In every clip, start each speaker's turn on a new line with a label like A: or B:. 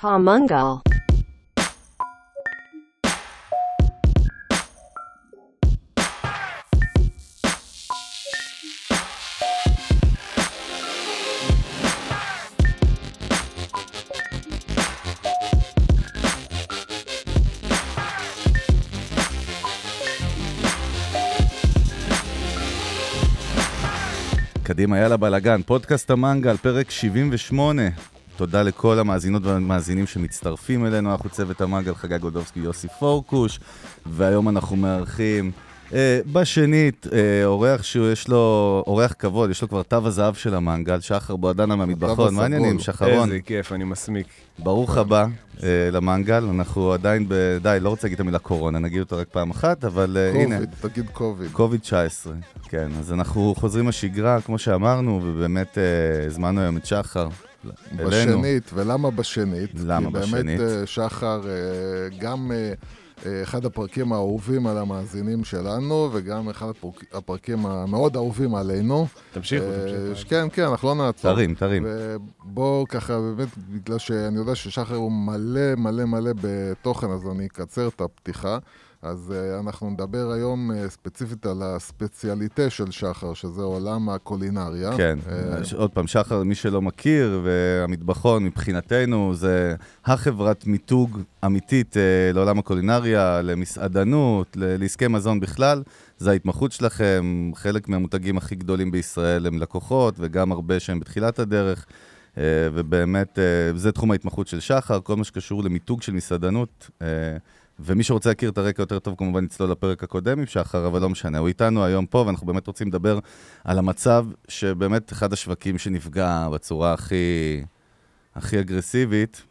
A: Pamungal.
B: קדימה, יאללה בלאגן, פודקאסט המנגל, פרק 78. תודה לכל המאזינות והמאזינים שמצטרפים אלינו, אנחנו צוות המנגל, חגי גולדובסקי, יוסי פורקוש, והיום אנחנו מארחים אה, בשנית אה, אורח שיש לו, אורח כבוד, יש לו כבר תו הזהב של המנגל, שחר בועדנה מהמטבחון, מה העניינים, שחרון?
C: איזה כיף, אני מסמיק.
B: ברוך הבא אה, למנגל, אנחנו עדיין ב... די, לא רוצה להגיד את המילה קורונה, נגיד אותו רק פעם אחת, אבל אה, הנה.
D: קוביד, תגיד קוביד.
B: קוביד 19, כן. אז אנחנו חוזרים לשגרה, כמו שאמרנו, ובאמת אה, הזמנו היום את שחר אלינו.
D: בשנית, ולמה בשנית?
B: למה
D: כי
B: בשנית?
D: באמת אה, שחר אה, גם אה, אחד הפרקים האהובים על המאזינים שלנו, וגם אחד הפרק- הפרקים המאוד אהובים עלינו.
C: תמשיכו, תמשיכו.
D: כן, כן, אנחנו לא נעצור.
B: תרים, תרים.
D: ובואו ככה, באמת, בגלל שאני יודע ששחר הוא מלא מלא מלא בתוכן, אז אני אקצר את הפתיחה. אז uh, אנחנו נדבר היום uh, ספציפית על הספציאליטה של שחר, שזה עולם הקולינריה.
B: כן, ש- עוד פעם, שחר, מי שלא מכיר, והמטבחון מבחינתנו זה החברת מיתוג אמיתית אה, לעולם הקולינריה, למסעדנות, לעסקי מזון בכלל. זה ההתמחות שלכם, חלק מהמותגים הכי גדולים בישראל הם לקוחות, וגם הרבה שהם בתחילת הדרך. אה, ובאמת, אה, זה תחום ההתמחות של שחר, כל מה שקשור למיתוג של מסעדנות. ומי שרוצה להכיר את הרקע יותר טוב, כמובן יצלול לפרק הקודם עם שחר, אבל לא משנה, הוא איתנו היום פה, ואנחנו באמת רוצים לדבר על המצב שבאמת אחד השווקים שנפגע בצורה הכי, הכי אגרסיבית,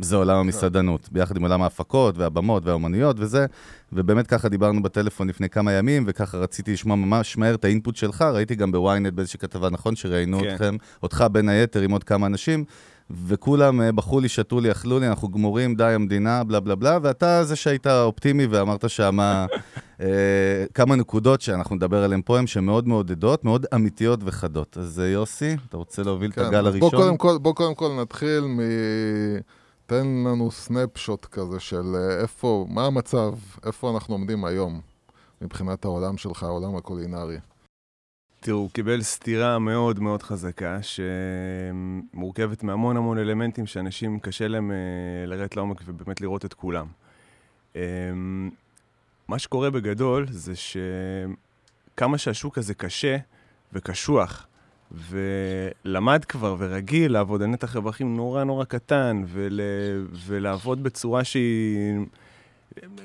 B: זה עולם המסעדנות, ביחד עם עולם ההפקות והבמות והאומנויות וזה, ובאמת ככה דיברנו בטלפון לפני כמה ימים, וככה רציתי לשמוע ממש מהר את האינפוט שלך, ראיתי גם בוויינט באיזושהי כתבה, נכון, שראיינו
C: כן.
B: אתכם, אותך בין היתר עם עוד כמה אנשים, וכולם אה, בכו לי, שתו לי, אכלו לי, אנחנו גמורים, די המדינה, בלה בלה בלה, ואתה זה שהיית אופטימי ואמרת שמה אה, כמה נקודות שאנחנו נדבר עליהן פה, הן שמאוד מעודדות, מאוד אמיתיות וחדות. אז אה, יוסי, אתה רוצה להוביל את
D: כן,
B: הגל
D: אז
B: הראשון?
D: בוא קודם כל, בוא קודם כל נתחיל מ... תן לנו סנפשוט כזה של אה, איפה, מה המצב, איפה אנחנו עומדים היום מבחינת העולם שלך, העולם הקולינרי.
C: תראו, הוא קיבל סתירה מאוד מאוד חזקה, שמורכבת מהמון המון אלמנטים שאנשים קשה להם אה, לרדת לעומק ובאמת לראות את כולם. אה, מה שקורה בגדול זה שכמה שהשוק הזה קשה וקשוח, ולמד כבר ורגיל לעבוד על נתח רווחים נורא נורא קטן, ול, ולעבוד בצורה שהיא...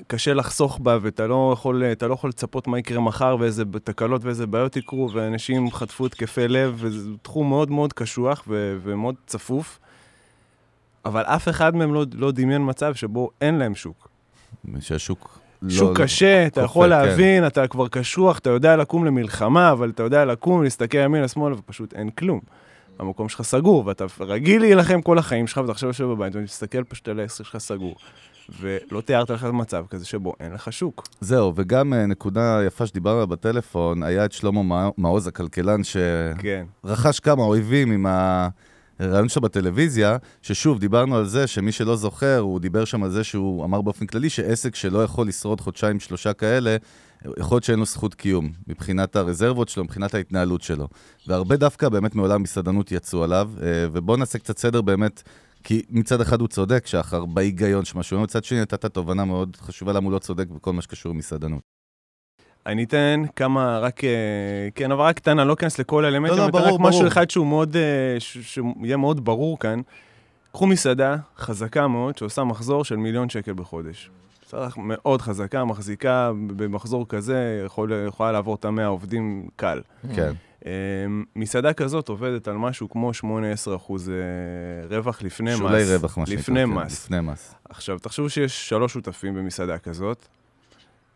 C: קשה לחסוך בה, ואתה לא יכול, אתה לא יכול לצפות מה יקרה מחר, ואיזה תקלות ואיזה בעיות יקרו, ואנשים חטפו התקפי לב, וזה תחום מאוד מאוד קשוח ו- ומאוד צפוף. אבל אף אחד מהם לא, לא דמיין מצב שבו אין להם שוק.
B: שהשוק לא...
C: שוק
B: לא-
C: קשה, אתה
B: כופה,
C: יכול
B: כן.
C: להבין, אתה כבר קשוח, אתה יודע לקום למלחמה, אבל אתה יודע לקום, להסתכל ימינה, שמאלה, ופשוט אין כלום. המקום שלך סגור, ואתה רגיל להילחם כל החיים שלך, ואתה עכשיו יושב בבית, ואתה מסתכל פשוט על העסק שלך סגור. ולא תיארת לך מצב כזה שבו אין לך שוק.
B: זהו, וגם אה, נקודה יפה שדיברנו בטלפון, היה את שלמה מע- מעוז, הכלכלן,
C: כן.
B: שרכש כמה אויבים עם הרעיון שלו בטלוויזיה, ששוב, דיברנו על זה שמי שלא זוכר, הוא דיבר שם על זה שהוא אמר באופן כללי שעסק שלא יכול לשרוד חודשיים, שלושה כאלה, יכול להיות שאין לו זכות קיום, מבחינת הרזרבות שלו, מבחינת ההתנהלות שלו. והרבה דווקא באמת מעולם המסעדנות יצאו עליו, אה, ובואו נעשה קצת סדר באמת, כי מצד אחד הוא צודק, שחר, בהיגיון של משהו, מצד שני נתת תובנה מאוד חשובה למה הוא לא צודק בכל מה שקשור למסעדנות.
C: אני אתן כמה, רק, אה, כן, הבהרה קטנה, לא אכנס לכל האלמנטים,
B: לא,
C: אתן
B: ברור,
C: רק משהו
B: ברור.
C: אחד שהוא מאוד, אה, שיהיה מאוד ברור כאן. קחו מסעדה חזקה מאוד, שעושה מחזור של מיליון שקל בחודש. מסעדה מאוד חזקה, מחזיקה במחזור כזה, יכול, יכולה לעבור את המאה עובדים קל.
B: כן.
C: אה, מסעדה כזאת עובדת על משהו כמו 8-10 אחוז אה, רווח לפני מס.
B: שולי רווח, מה שנקרא.
C: לפני
B: כן,
C: מס.
B: לפני מס.
C: עכשיו, תחשבו שיש שלוש שותפים במסעדה כזאת,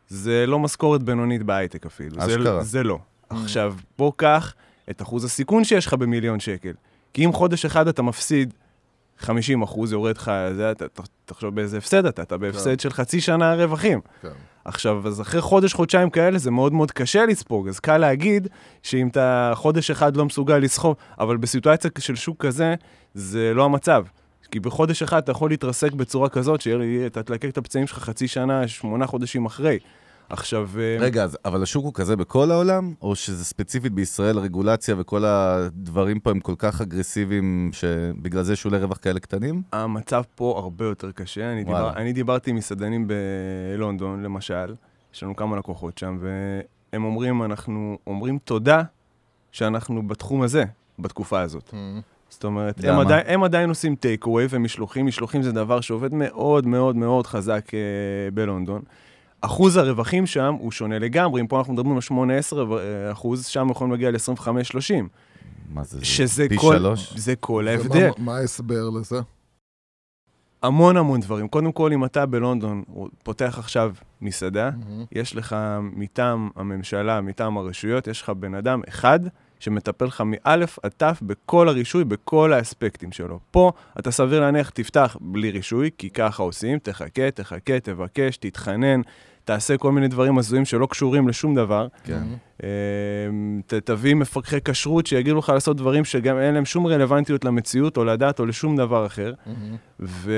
C: זה לא משכורת בינונית בהייטק אפילו. זה,
B: אשכרה.
C: זה לא. עכשיו, בוא קח את אחוז הסיכון שיש לך במיליון שקל. כי אם חודש אחד אתה מפסיד 50 אחוז, יורד לך, זה, אתה, תחשוב באיזה הפסד אתה, אתה בהפסד של חצי שנה רווחים.
D: כן.
C: עכשיו, אז אחרי חודש, חודשיים כאלה, זה מאוד מאוד קשה לספוג, אז קל להגיד שאם אתה חודש אחד לא מסוגל לסחוב, אבל בסיטואציה של שוק כזה, זה לא המצב. כי בחודש אחד אתה יכול להתרסק בצורה כזאת, שאתה תלקק את הפצעים שלך חצי שנה, שמונה חודשים אחרי. עכשיו... אה,
B: רגע, אז, אבל השוק הוא כזה בכל העולם, או שזה ספציפית בישראל, הרגולציה וכל הדברים פה הם כל כך אגרסיביים, שבגלל זה שולי רווח כאלה קטנים?
C: המצב פה הרבה יותר קשה. אני, דיבר, אני דיברתי עם מסעדנים בלונדון, למשל, יש לנו כמה לקוחות שם, והם אומרים, אנחנו אומרים תודה שאנחנו בתחום הזה, בתקופה הזאת. Mm-hmm. זאת אומרת, הם עדיין, הם עדיין עושים טייק אווי ומשלוחים, משלוחים זה דבר שעובד מאוד מאוד מאוד חזק uh, בלונדון. אחוז הרווחים שם הוא שונה לגמרי, אם פה אנחנו מדברים על 8-10 אה, אחוז, שם יכולים להגיע ל-25-30.
B: מה זה,
C: שזה
B: פי
C: כל,
B: שלוש?
C: זה כל ההבדל.
D: מה ההסבר לזה?
C: המון המון דברים. קודם כל, אם אתה בלונדון פותח עכשיו מסעדה, mm-hmm. יש לך מטעם הממשלה, מטעם הרשויות, יש לך בן אדם אחד שמטפל לך מאלף עד תף בכל הרישוי, בכל האספקטים שלו. פה אתה סביר להניח תפתח בלי רישוי, כי ככה עושים, תחכה, תחכה, תבקש, תתחנן, תעשה כל מיני דברים הזויים שלא קשורים לשום דבר.
B: כן.
C: אמ, ת, תביא מפקחי כשרות שיגידו לך לעשות דברים שגם אין להם שום רלוונטיות למציאות או לדת או לשום דבר אחר. ו...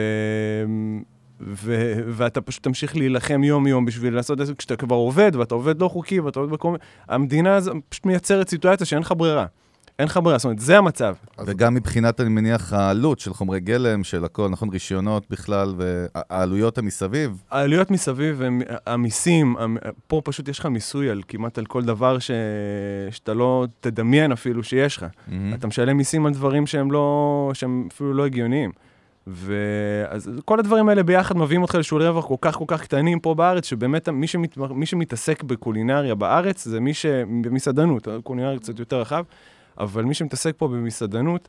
C: ו- ואתה פשוט תמשיך להילחם יום-יום בשביל לעשות את זה כשאתה כבר עובד, ואתה עובד לא חוקי, ואתה עובד בכל מיני... המדינה הזו פשוט מייצרת סיטואציה שאין לך ברירה. אין לך ברירה, זאת אומרת, זה המצב.
B: וגם מבחינת, אני מניח, העלות של חומרי גלם, של הכל, נכון, רישיונות בכלל, והעלויות המסביב.
C: העלויות מסביב, המיסים, פה פשוט יש לך מיסוי על כמעט על כל דבר ש... שאתה לא תדמיין אפילו שיש לך. Mm-hmm. אתה משלם מיסים על דברים שהם לא, שהם אפילו לא הגיוניים. ואז כל הדברים האלה ביחד מביאים אותך לשולי רווח כל כך כל כך קטנים פה בארץ, שבאמת מי, שמת, מי שמתעסק בקולינריה בארץ זה מי שבמסעדנות, קולינריה קצת יותר רחב, אבל מי שמתעסק פה במסעדנות,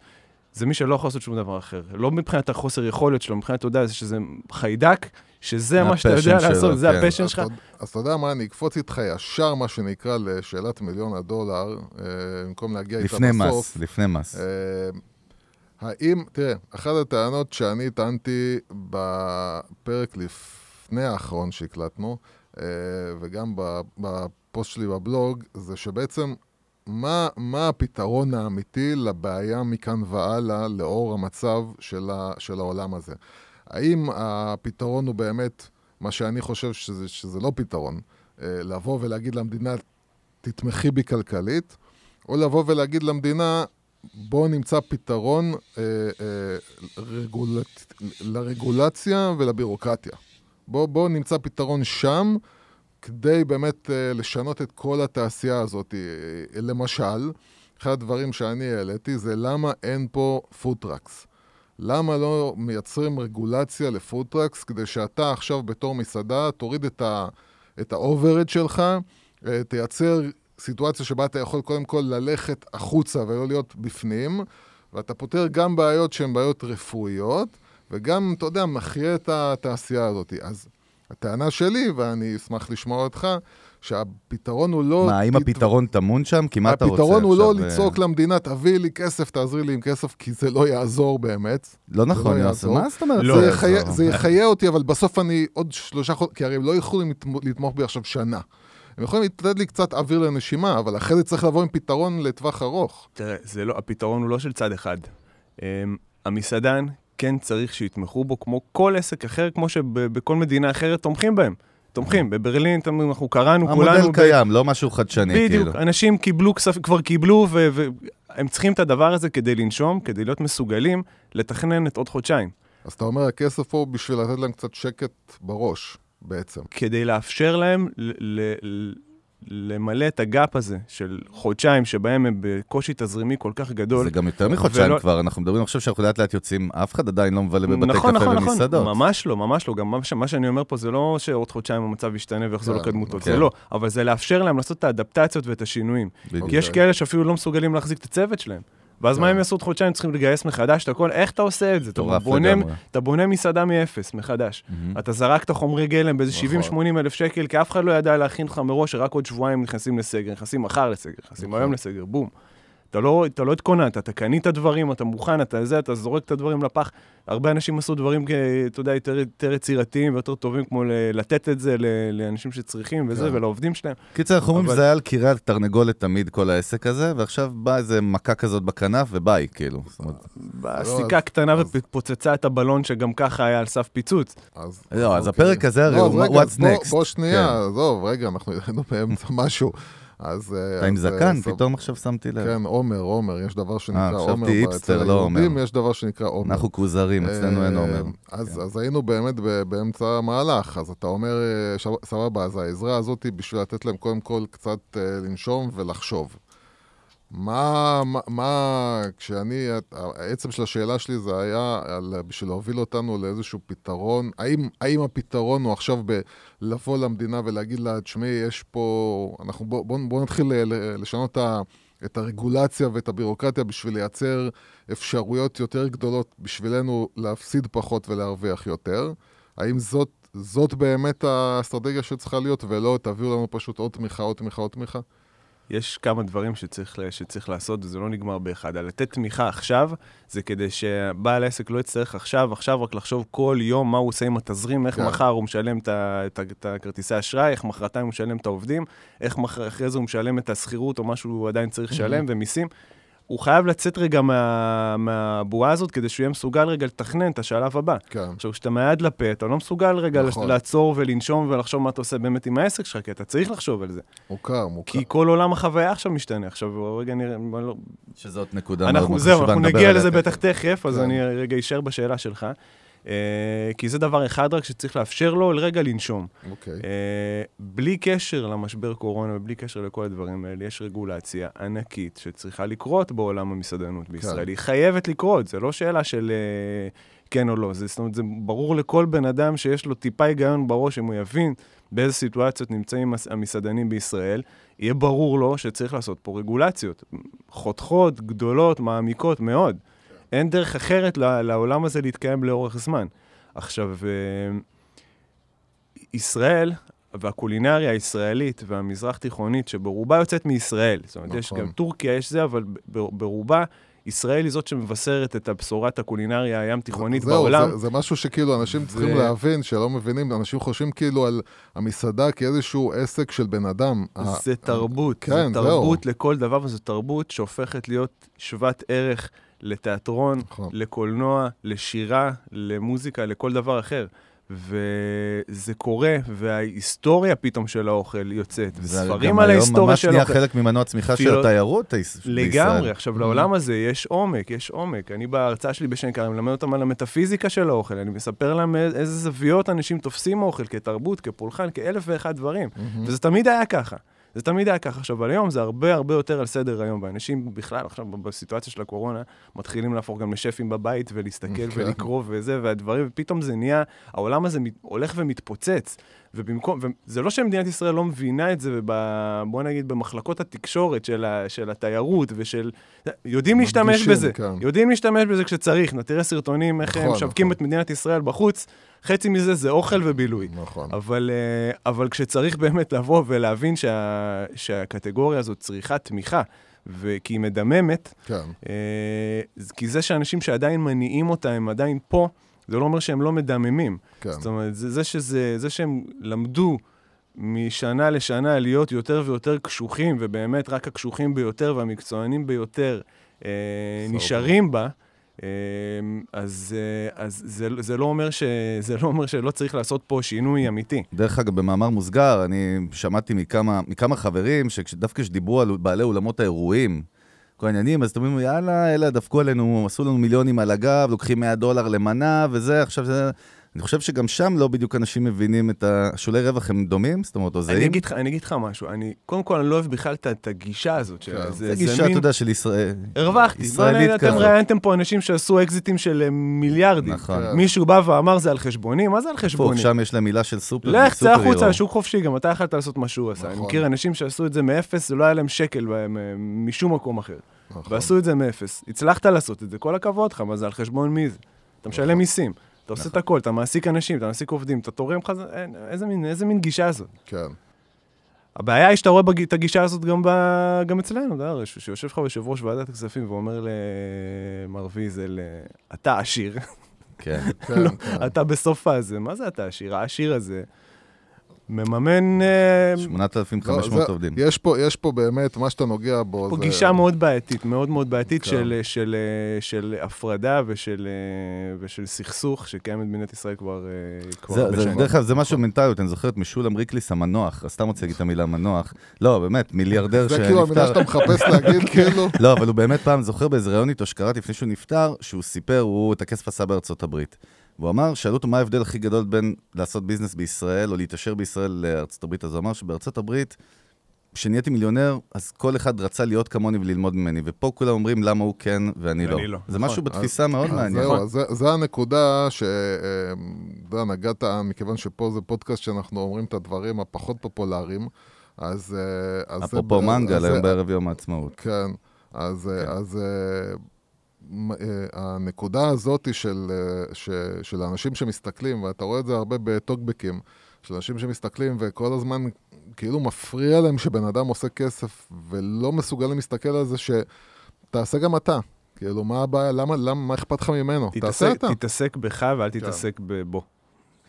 C: זה מי שלא יכול לעשות שום דבר אחר. לא מבחינת החוסר יכולת שלו, מבחינת, אתה יודע, שזה חיידק, שזה מה שאתה יודע שלו, לעשות, זה כן. ה passion שלך.
D: אז אתה יודע מה, אני אקפוץ איתך ישר, מה שנקרא, לשאלת מיליון הדולר, אה, במקום להגיע איתה בסוף.
B: לפני מס, לפני מס. אה,
D: האם, תראה, אחת הטענות שאני טענתי בפרק לפני האחרון שהקלטנו, אה, וגם בפוסט שלי בבלוג, זה שבעצם מה, מה הפתרון האמיתי לבעיה מכאן והלאה לאור המצב של, ה, של העולם הזה? האם הפתרון הוא באמת מה שאני חושב שזה, שזה לא פתרון, אה, לבוא ולהגיד למדינה, תתמכי בי כלכלית, או לבוא ולהגיד למדינה, בואו נמצא פתרון אה, אה, רגולצ... לרגולציה ולבירוקרטיה. בואו בוא נמצא פתרון שם, כדי באמת אה, לשנות את כל התעשייה הזאת. אה, למשל, אחד הדברים שאני העליתי זה למה אין פה food trucks. למה לא מייצרים רגולציה ל food trucks כדי שאתה עכשיו בתור מסעדה תוריד את, ה, את ה overhead שלך, אה, תייצר סיטואציה שבה אתה יכול קודם כל ללכת החוצה ולא להיות בפנים, ואתה פותר גם בעיות שהן בעיות רפואיות, וגם, אתה יודע, מחיה את התעשייה הזאת. אז הטענה שלי, ואני אשמח לשמוע אותך, שהפתרון הוא לא...
B: מה, האם תת... הפתרון טמון שם? כי מה אתה רוצה
D: עכשיו? הפתרון הוא לא לצעוק למדינה, תביאי לי כסף, תעזרי לי עם כסף, כי זה לא יעזור באמת.
B: לא נכון, לא יעזור. מה זאת אומרת?
D: לא זה, יחיה, זה יחיה אותי, אבל בסוף אני עוד שלושה חודשים, כי הרי הם לא יכולים לתמוך בי עכשיו שנה. הם יכולים לתת לי קצת אוויר לנשימה, אבל אחרי זה צריך לבוא עם פתרון לטווח ארוך.
C: תראה, זה לא, הפתרון הוא לא של צד אחד. Um, המסעדן כן צריך שיתמכו בו כמו כל עסק אחר, כמו שבכל מדינה אחרת תומכים בהם. תומכים, בברלין אנחנו קראנו
B: המודל כולנו... המודל קיים, ב... לא משהו חדשני,
C: בדיוק, כאילו. בדיוק, אנשים קיבלו כסף, כבר קיבלו, והם צריכים את הדבר הזה כדי לנשום, כדי להיות מסוגלים לתכנן את עוד חודשיים.
D: אז אתה אומר, הכסף פה בשביל לתת להם קצת שקט בראש. בעצם.
C: כדי לאפשר להם למלא את הגאפ הזה של חודשיים שבהם הם בקושי תזרימי כל כך גדול.
B: זה גם יותר מחודשיים ולא... כבר, אנחנו מדברים עכשיו שאנחנו לאט לאט יוצאים, אף אחד עדיין לא מבלה בבתי
C: נכון,
B: קפה
C: נכון,
B: ומסעדות.
C: נכון, ממש לא, ממש לא. גם מה, מה שאני אומר פה זה לא שעוד חודשיים המצב ישתנה ויחזור כן, לקדמותו, כן. זה לא. אבל זה לאפשר להם לעשות את האדפטציות ואת השינויים. בדיוק. כי יש כאלה שאפילו לא מסוגלים להחזיק את הצוות שלהם. ואז מה כן. הם יעשו עוד חודשיים? צריכים לגייס מחדש את הכל? איך אתה עושה את זה? אתה בונה, אתה בונה מסעדה מאפס, מחדש. אתה זרקת חומרי גלם באיזה 70-80 נכון. אלף שקל, כי אף אחד לא ידע להכין לך מראש שרק עוד שבועיים נכנסים לסגר, נכנסים מחר לסגר, נכנסים נכון. היום לסגר, בום. אתה לא, אתה לא התכוננת, אתה קנית דברים, אתה מוכן, אתה זה, אתה זורק את הדברים לפח. הרבה אנשים עשו דברים, אתה יודע, יותר, יותר יצירתיים ויותר טובים, כמו לתת את זה לאנשים שצריכים וזה, כן. ולעובדים שלהם.
B: קיצר, אנחנו אומרים אבל... שזה היה על קירי התרנגולת תמיד, כל העסק הזה, ועכשיו באה איזה מכה כזאת בכנף וביי, כאילו.
C: סיכה קטנה אז... ופוצצה את הבלון שגם ככה היה על סף פיצוץ.
B: אז, לא, אז אוקיי. הפרק הזה הרי לא, הוא what's next.
D: בוא שנייה, כן. עזוב, רגע, אנחנו היינו באמצע משהו.
B: אז... אתה עם אה, זקן? פתאום עכשיו שמתי לב.
D: כן, עומר, עומר, יש דבר שנקרא עומר.
B: חשבתי היפסטר, לא עומר.
D: יש דבר שנקרא עומר.
B: אנחנו כוזרים, אצלנו אין עומר.
D: אה, כן. אז היינו באמת באמצע המהלך, אז אתה אומר, אה, סבבה, אז העזרה הזאת היא בשביל לתת להם קודם כל קצת לנשום ולחשוב. מה, מה, מה, כשאני, העצם של השאלה שלי זה היה על, בשביל להוביל אותנו לאיזשהו פתרון, האם, האם הפתרון הוא עכשיו לבוא למדינה ולהגיד לה, תשמעי, יש פה, אנחנו בוא, בוא, בוא נתחיל לשנות ה, את הרגולציה ואת הבירוקרטיה בשביל לייצר אפשרויות יותר גדולות בשבילנו להפסיד פחות ולהרוויח יותר? האם זאת, זאת באמת האסטרטגיה שצריכה להיות, ולא תביאו לנו פשוט עוד תמיכה, עוד תמיכה, עוד תמיכה?
C: יש כמה דברים שצריך, שצריך לעשות, וזה לא נגמר באחד. על לתת תמיכה עכשיו, זה כדי שבעל העסק לא יצטרך עכשיו, עכשיו רק לחשוב כל יום מה הוא עושה עם התזרים, איך כן. מחר הוא משלם את הכרטיסי אשראי, איך מחרתיים הוא משלם את העובדים, איך מחר, אחרי זה הוא משלם את השכירות או מה שהוא עדיין צריך לשלם, ומיסים. הוא חייב לצאת רגע מה, מהבועה הזאת כדי שהוא יהיה מסוגל רגע לתכנן את השלב הבא.
D: כן.
C: עכשיו, כשאתה מהיד לפה, אתה לא מסוגל רגע נכון. לעצור ולנשום ולחשוב מה אתה עושה באמת עם העסק שלך, כי אתה צריך לחשוב על זה.
D: מוכר, מוכר.
C: כי כל עולם החוויה עכשיו משתנה. עכשיו, רגע נראה... לא...
B: שזאת נקודה אנחנו, מאוד
C: זהו, אנחנו נגיע לזה בטח תכף, אז כן. אני רגע אשאר בשאלה שלך. Uh, כי זה דבר אחד רק שצריך לאפשר לו לרגע לנשום.
D: אוקיי. Okay. Uh,
C: בלי קשר למשבר קורונה ובלי קשר לכל הדברים האלה, יש רגולציה ענקית שצריכה לקרות בעולם המסעדנות כן. בישראל. Okay. היא חייבת לקרות, זה לא שאלה של uh, כן או לא. זה, זאת אומרת, זה ברור לכל בן אדם שיש לו טיפה היגיון בראש, אם הוא יבין באיזה סיטואציות נמצאים המסעדנים בישראל, יהיה ברור לו שצריך לעשות פה רגולציות. חותכות, גדולות, מעמיקות מאוד. אין דרך אחרת לעולם הזה להתקיים לאורך זמן. עכשיו, אה, ישראל והקולינריה הישראלית והמזרח תיכונית, שברובה יוצאת מישראל, זאת אומרת, נכון. יש גם טורקיה, יש זה, אבל ברובה... ישראל היא זאת שמבשרת את הבשורת הקולינריה הים תיכונית זהו, בעולם.
D: זה, זה משהו שכאילו אנשים ו... צריכים להבין, שלא מבינים, אנשים חושבים כאילו על המסעדה כאיזשהו עסק של בן אדם.
C: זה תרבות, כן, זה תרבות זהו. לכל דבר, וזו תרבות שהופכת להיות שוות ערך לתיאטרון, נכון. לקולנוע, לשירה, למוזיקה, לכל דבר אחר. וזה קורה, וההיסטוריה פתאום של האוכל יוצאת, וספרים על ההיסטוריה של האוכל.
B: ממש נהיה חלק ממנוע צמיחה של התיירות בישראל.
C: לגמרי, עכשיו mm-hmm. לעולם הזה יש עומק, יש עומק. אני בהרצאה שלי בשנקר, אני מלמד אותם על המטאפיזיקה של האוכל, אני מספר להם איזה זוויות אנשים תופסים אוכל, כתרבות, כפולחן, כאלף ואחד דברים. Mm-hmm. וזה תמיד היה ככה. זה תמיד היה ככה. עכשיו, אבל היום זה הרבה הרבה יותר על סדר היום, ואנשים בכלל, עכשיו, בסיטואציה של הקורונה, מתחילים להפוך גם לשפים בבית ולהסתכל כן. ולקרוא וזה, והדברים, ופתאום זה נהיה, העולם הזה הולך ומתפוצץ. ובמקום, וזה לא שמדינת ישראל לא מבינה את זה, וב, בוא נגיד, במחלקות התקשורת של, ה, של התיירות ושל... יודעים להשתמש בזה, כן. יודעים להשתמש בזה כשצריך. תראה סרטונים, איך נכון, הם משווקים נכון. את מדינת ישראל בחוץ, חצי מזה זה אוכל ובילוי.
D: נכון.
C: אבל, אה, אבל כשצריך באמת לבוא ולהבין שה, שהקטגוריה הזאת צריכה תמיכה, וכי היא מדממת,
D: כן.
C: אה, כי זה שאנשים שעדיין מניעים אותה, הם עדיין פה, זה לא אומר שהם לא מדממים. כן. זאת אומרת, זה, זה, שזה, זה שהם למדו משנה לשנה להיות יותר ויותר קשוחים, ובאמת רק הקשוחים ביותר והמקצוענים ביותר אה, נשארים בה, אה, אז, אה, אז זה, זה, לא אומר ש, זה לא אומר שלא צריך לעשות פה שינוי אמיתי.
B: דרך אגב, במאמר מוסגר, אני שמעתי מכמה, מכמה חברים, שדווקא כשדיברו על בעלי אולמות האירועים, כל העניינים, אז אתם אומרים, יאללה, אלה דפקו עלינו, עשו לנו מיליונים על הגב, לוקחים 100 דולר למנה וזה, עכשיו זה... אני חושב שגם שם לא בדיוק אנשים מבינים את השולי רווח, הם דומים? זאת אומרת, או זהים?
C: אני אגיד לך, אני אגיד לך משהו, אני, קודם כל, אני לא אוהב בכלל את הגישה הזאת.
B: כן. זה, זה גישה, אתה יודע, של ישראל.
C: הרווחתי. ישראלית כזאת. אתם ראיינתם פה אנשים שעשו אקזיטים של אה, מיליארדים. נכון. מישהו בא ואמר, זה על חשבוני? מה זה על חשבוני?
B: שם יש להם מילה של סופר,
C: לך, צא החוצה, שוק חופשי, גם אתה יכולת לעשות מה שהוא עשה. אני נכון. מכיר אנשים שעשו את זה מאפס, זה לא היה להם שקל משום מקום אחר. נכון. ועשו את זה מאפס. הצלחת לעשות את זה, כל הכבוד לך, מה זה על חשבון מי זה? אתה משלם מיסים. אתה עושה את נכון. הכל, אתה מעסיק אנשים, אתה מעסיק עובדים, אתה תורם לך, איזה מין, איזה מין גישה זאת.
D: כן.
C: הבעיה היא שאתה רואה בג... את הגישה הזאת גם, ב... גם אצלנו, אתה יודע, שיושב לך יושב ראש ועדת הכספים ואומר למר ויזל, אתה עשיר.
B: כן.
D: כן,
C: לא,
D: כן.
C: אתה בסוף הזה, מה זה אתה עשיר? העשיר הזה מממן...
D: לא,
C: אה,
B: 8,500
D: זה-
B: עובדים.
D: יש פה, יש פה באמת, מה שאתה נוגע בו,
C: פה
D: זה...
C: גישה מאוד בעייתית, מאוד מאוד בעייתית
D: כן.
C: של, של, של הפרדה ושל, אה, ושל סכסוך שקיימת במדינת ישראל כבר, אה, כבר
B: זה,
C: הרבה
B: זה,
C: שנים.
B: דרך אגב, זה משהו מנטליות, אני זוכר את משולם ריקליס המנוח, אז סתם רוצה להגיד את המילה מנוח. לא, באמת, מיליארדר
D: זה כאילו המילה
B: שנפטר.
D: שאתה מחפש להגיד, כאילו...
B: לא, אבל הוא באמת פעם, זוכר באיזה ראיון איתו שקראתי לפני שהוא נפטר, שהוא סיפר, הוא את הכסף עשה בארצות הברית. והוא אמר, שאלו אותו מה ההבדל הכי גדול בין לעשות ביזנס בישראל או להתעשר בישראל לארצות הברית, אז הוא אמר שבארצות הברית, כשנהייתי מיליונר, אז כל אחד רצה להיות כמוני וללמוד ממני, ופה כולם אומרים למה הוא כן ואני לא.
C: לא,
B: זה
C: נכון.
B: משהו בתפיסה מאוד
D: אז
B: מעניין.
D: זהו, אז זה, זה הנקודה ש... אה, אתה יודע, נגעת, מכיוון שפה זה פודקאסט שאנחנו אומרים את הדברים הפחות פופולריים, אז... אה, אז
B: אפרופו מנגל,
D: אז
B: היום בערב יום העצמאות.
D: כן, אז,
B: כן.
D: כן. אז אה, אה, הנקודה הזאת של, אה, ש, של האנשים שמסתכלים, ואתה רואה את זה הרבה בטוקבקים, של אנשים שמסתכלים וכל הזמן כאילו מפריע להם שבן אדם עושה כסף ולא מסוגלים להסתכל על זה שתעשה גם אתה. כאילו, מה הבעיה? למה, למה, מה אכפת לך ממנו? תעשה
C: תתעסק,
D: אתה.
C: תתעסק בך ואל תתעסק בו.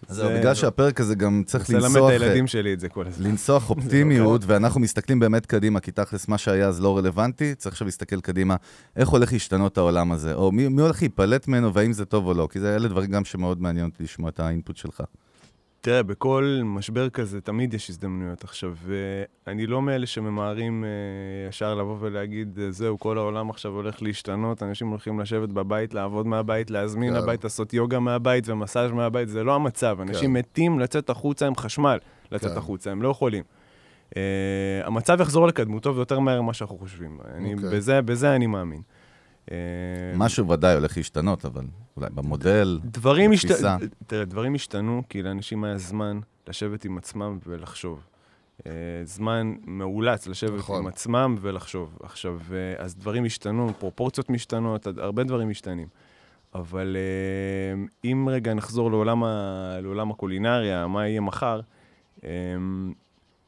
B: אז בגלל שהפרק הזה גם צריך
C: צריך ללמד את
B: לנסוח...
C: הילדים שלי את זה כל הזמן.
B: לנסוח אופטימיות, ואנחנו מסתכלים באמת קדימה, כי תכלס מה שהיה אז לא רלוונטי, צריך עכשיו להסתכל קדימה, איך הולך להשתנות העולם הזה, או מי, מי הולך להיפלט ממנו, והאם זה טוב או לא, כי זה אלה דברים גם שמאוד מעניין אותי לשמוע את האינפוט שלך.
C: תראה, בכל משבר כזה תמיד יש הזדמנויות. עכשיו, אני לא מאלה שממהרים אה, ישר לבוא ולהגיד, אה, זהו, כל העולם עכשיו הולך להשתנות, אנשים הולכים לשבת בבית, לעבוד מהבית, להזמין
D: כן.
C: לבית, לעשות יוגה מהבית ומסאז' מהבית, זה לא המצב. אנשים מתים לצאת החוצה עם חשמל, לצאת
D: כן.
C: החוצה, הם לא יכולים. Uh, המצב יחזור לקדמותו ויותר מהר ממה שאנחנו חושבים. אני,
D: אוקיי.
C: בזה, בזה אני מאמין. Uh,
B: משהו ודאי הולך להשתנות, אבל אולי במודל,
C: דברים, השת...
B: בתפיסה.
C: תראה, דברים השתנו כי לאנשים היה זמן לשבת עם עצמם ולחשוב. אה, זמן מאולץ לשבת
D: נכון.
C: עם עצמם ולחשוב. עכשיו, אה, אז דברים השתנו, פרופורציות משתנות, הרבה דברים משתנים. אבל אה, אם רגע נחזור לעולם, ה... לעולם הקולינריה, מה יהיה מחר, אה,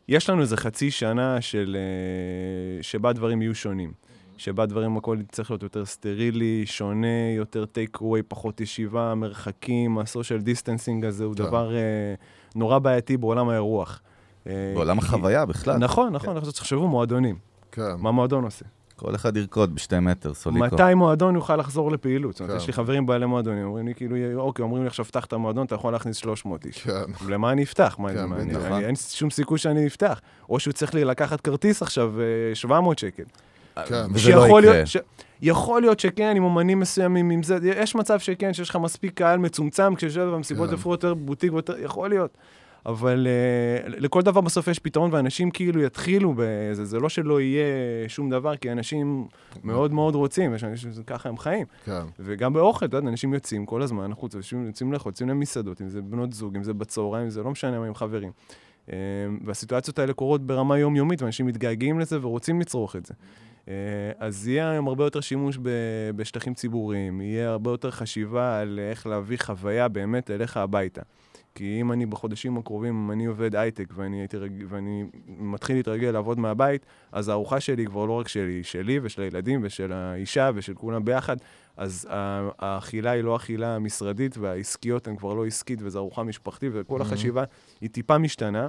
C: יש לנו איזה חצי שנה של, אה, שבה דברים יהיו שונים. שבה דברים, הכל צריך להיות יותר סטרילי, שונה, יותר טייק אווי, פחות ישיבה, מרחקים, ה social distancing הזה הוא
D: כן.
C: דבר אה, נורא בעייתי בעולם האירוח. אה,
B: בעולם החוויה בכלל.
C: נכון, נכון, עכשיו תחשבו מועדונים.
D: כן.
C: מה מועדון עושה?
B: כל אחד ירקוד בשתי מטר, סוליקו.
C: מתי מועדון יוכל לחזור לפעילות? זאת אומרת,
D: כן.
C: יש לי חברים בעלי מועדונים, אומרים לי כאילו, אוקיי, אומרים לי עכשיו, פתח את המועדון, אתה יכול להכניס 300 איש.
D: כן.
C: למה אני אפתח? מה,
D: כן,
C: מה, אני,
D: בטח.
C: אני, אין שום סיכוי שאני אפתח. או שהוא צריך לי לקחת כרטיס עכשיו, אה, 700 שקל.
D: כן.
B: וזה לא יקרה.
C: להיות, ש... יכול להיות שכן, עם אומנים מסוימים, עם זה, יש מצב שכן, שיש לך מספיק קהל מצומצם, כשיושב במסיבות
D: כן.
C: יפרו יותר בוטיק ויותר, יכול להיות. אבל uh, לכל דבר בסוף יש פתרון, ואנשים כאילו יתחילו בזה, זה לא שלא יהיה שום דבר, כי אנשים מאוד מאוד רוצים, יש אנשים שככה הם חיים.
D: כן.
C: וגם באוכל, אתה יודע, אנשים יוצאים כל הזמן החוצה, יוצאים יוצאים לאכול, יוצאים למסעדות, אם זה בנות זוג, אם זה בצהריים, זה לא משנה מה עם חברים. אה, והסיטואציות האלה קורות ברמה יומיומית, ואנשים מתגעגעים לזה ורוצים לצרוך את זה. אה, אז יהיה היום הרבה יותר שימוש בשטחים ציבוריים, יהיה הרבה יותר חשיבה על איך להביא חוויה באמת אליך הביתה. כי אם אני בחודשים הקרובים, אם אני עובד הייטק ואני, רג... ואני מתחיל להתרגל לעבוד מהבית, אז הארוחה שלי היא כבר לא רק שלי, היא שלי ושל הילדים ושל האישה ושל כולם ביחד, אז האכילה היא לא אכילה משרדית והעסקיות הן כבר לא עסקית וזו ארוחה משפחתית וכל החשיבה היא טיפה משתנה.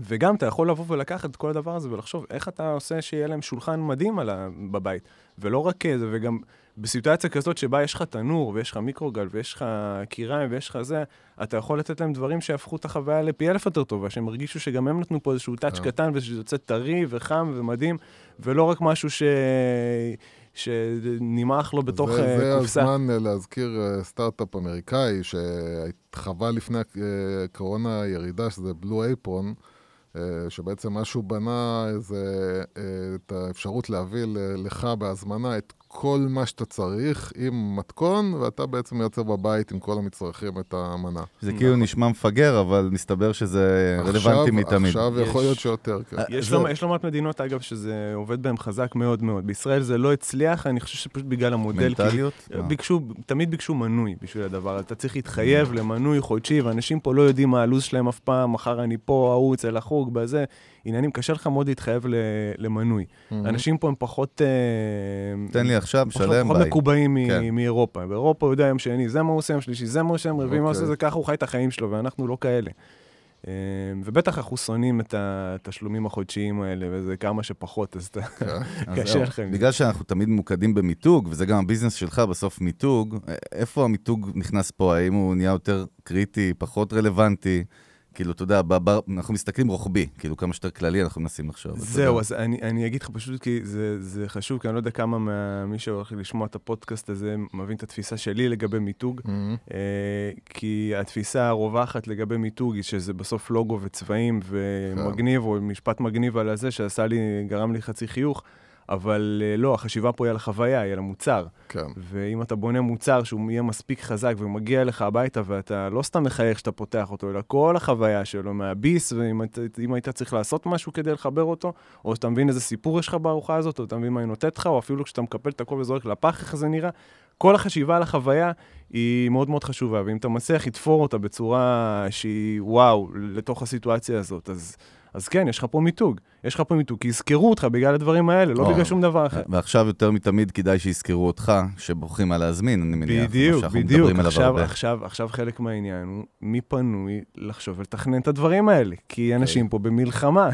C: וגם אתה יכול לבוא ולקחת את כל הדבר הזה ולחשוב איך אתה עושה שיהיה להם שולחן מדהים ה... בבית. ולא רק זה, וגם בסיטואציה כזאת שבה יש לך תנור ויש לך מיקרוגל ויש לך קיריים ויש לך זה, אתה יכול לתת להם דברים שיהפכו את החוויה לפי אלף יותר טובה, שהם הרגישו שגם הם נתנו פה איזשהו טאץ'
D: כן.
C: קטן ושזה יוצא טרי וחם ומדהים, ולא רק משהו ש... שנמעך לו בתוך
D: זה,
C: אה,
D: זה
C: קופסה.
D: הזמן אה, להזכיר אה, סטארט-אפ אמריקאי שחווה לפני הקורונה ירידה, שזה בלו אייפרון, אה, שבעצם מה שהוא בנה זה אה, את האפשרות להביא לך בהזמנה את כל מה שאתה צריך עם מתכון, ואתה בעצם מייצר בבית עם כל המצרכים את המנה.
B: זה כאילו נשמע מפגר, אבל מסתבר שזה רלוונטי מתמיד.
D: עכשיו יכול להיות שיותר, כן.
C: יש
B: זהו.
C: לא, יש לא מעט מדינות, אגב, שזה עובד בהן חזק מאוד מאוד. בישראל זה לא הצליח, אני חושב שפשוט בגלל המודל.
B: מנטליות? מה?
C: ביקשו, תמיד ביקשו מנוי בשביל הדבר. אתה צריך להתחייב למנוי חודשי, ואנשים פה לא יודעים מה הלו"ז שלהם אף פעם, מחר אני פה, ההוא אצל החוג, בזה. עניינים, קשה לך מאוד להתחייב ל- למנוי. אנשים פה הם פחות... אה,
B: תן לי עכשיו,
C: פחות-
B: שלם,
C: פחות
B: ביי.
C: מקובעים מ-
B: כן.
C: מאירופה. באירופה הוא יודע יום שני, זה מה הוא עושה, יום שלישי, זה מה הוא עושה, יום רביעי, מה הוא עושה,
D: אוקיי.
C: זה ככה הוא חי את החיים שלו, ואנחנו לא כאלה. אה, ובטח אנחנו שונאים את התשלומים החודשיים האלה, וזה כמה שפחות, אז.
B: אז
C: קשה. לכם.
B: בגלל שאנחנו תמיד ממוקדים במיתוג, וזה גם הביזנס שלך בסוף מיתוג, איפה המיתוג נכנס פה? האם הוא נהיה יותר קריטי, פחות רלוונטי? כאילו, אתה יודע, בבר, אנחנו מסתכלים רוחבי, כאילו כמה שיותר כללי אנחנו מנסים לחשוב.
C: זהו. אז אני, אני אגיד לך פשוט כי זה, זה חשוב, כי אני לא יודע כמה מה- מי שהולך לשמוע את הפודקאסט הזה מבין את התפיסה שלי לגבי מיתוג.
D: מהמם.
C: אה, כי התפיסה הרווחת לגבי מיתוג היא שזה בסוף לוגו וצבעים ומגניב, או משפט מגניב על הזה שעשה לי, גרם לי חצי חיוך, אבל אה, לא, החשיבה פה היא על החוויה, היא על המוצר.
D: כן.
C: ואם אתה בונה מוצר שהוא יהיה מספיק חזק ומגיע אליך הביתה ואתה לא סתם מחייך כשאתה פותח אותו, אלא כל החוויה שלו מהביס, ואם היית צריך לעשות משהו כדי לחבר אותו, או שאתה מבין איזה סיפור יש לך בארוחה הזאת, או אתה מבין מה היא נותנת לך, או אפילו כשאתה מקפל את הכל וזורק לפח, איך זה נראה, כל החשיבה על החוויה היא מאוד מאוד חשובה, ואם אתה מצליח לתפור אותה בצורה שהיא וואו, לתוך הסיטואציה הזאת, אז... אז כן, יש לך פה מיתוג. יש לך פה מיתוג, כי יזכרו אותך בגלל הדברים האלה, לא. בגלל שום דבר אחר.
B: ועכשיו יותר מתמיד כדאי שיזכרו אותך, שבוחרים מה להזמין, אני מניח.
C: בדיוק, בדיוק. עכשיו. עכשיו, עכשיו חלק מהעניין הוא מי פנוי לחשוב ולתכנן את הדברים האלה. כי אנשים פה במלחמה.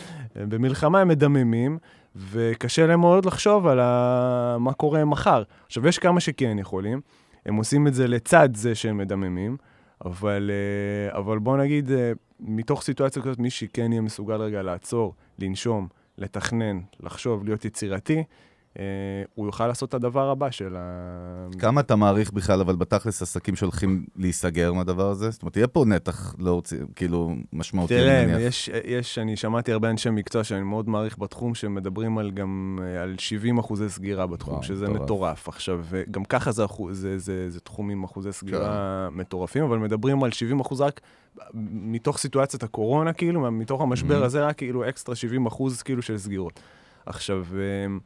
C: במלחמה הם מדממים, וקשה להם מאוד לחשוב על ה... מה קורה מחר. עכשיו, יש כמה שכן יכולים, הם עושים את זה לצד זה שהם מדממים, אבל, אה, אבל בוא נגיד, אה, מתוך סיטואציה כזאת, מי שכן יהיה מסוגל רגע לעצור, לנשום, לתכנן, לחשוב, להיות יצירתי, הוא יוכל לעשות את הדבר הבא של ה...
B: כמה אתה מעריך בכלל, אבל בתכלס עסקים שהולכים להיסגר מהדבר הזה? זאת אומרת, יהיה פה נתח לא רוצי, כאילו משמעותי,
C: תראה,
B: אני מניח.
C: יש, יש, אני שמעתי הרבה אנשי מקצוע שאני מאוד מעריך בתחום, שמדברים על גם אה, על 70 אחוזי סגירה בתחום,
B: וואו,
C: שזה
B: מטורף.
C: מטורף. עכשיו, גם ככה זה, זה, זה, זה תחום עם אחוזי סגירה מטורפים, אבל מדברים על 70 אחוז רק מתוך סיטואציית הקורונה, כאילו, מתוך המשבר
B: Mhm.
C: הזה, רק כאילו אקסטרה 70 אחוז כאילו של סגירות. עכשיו, אה,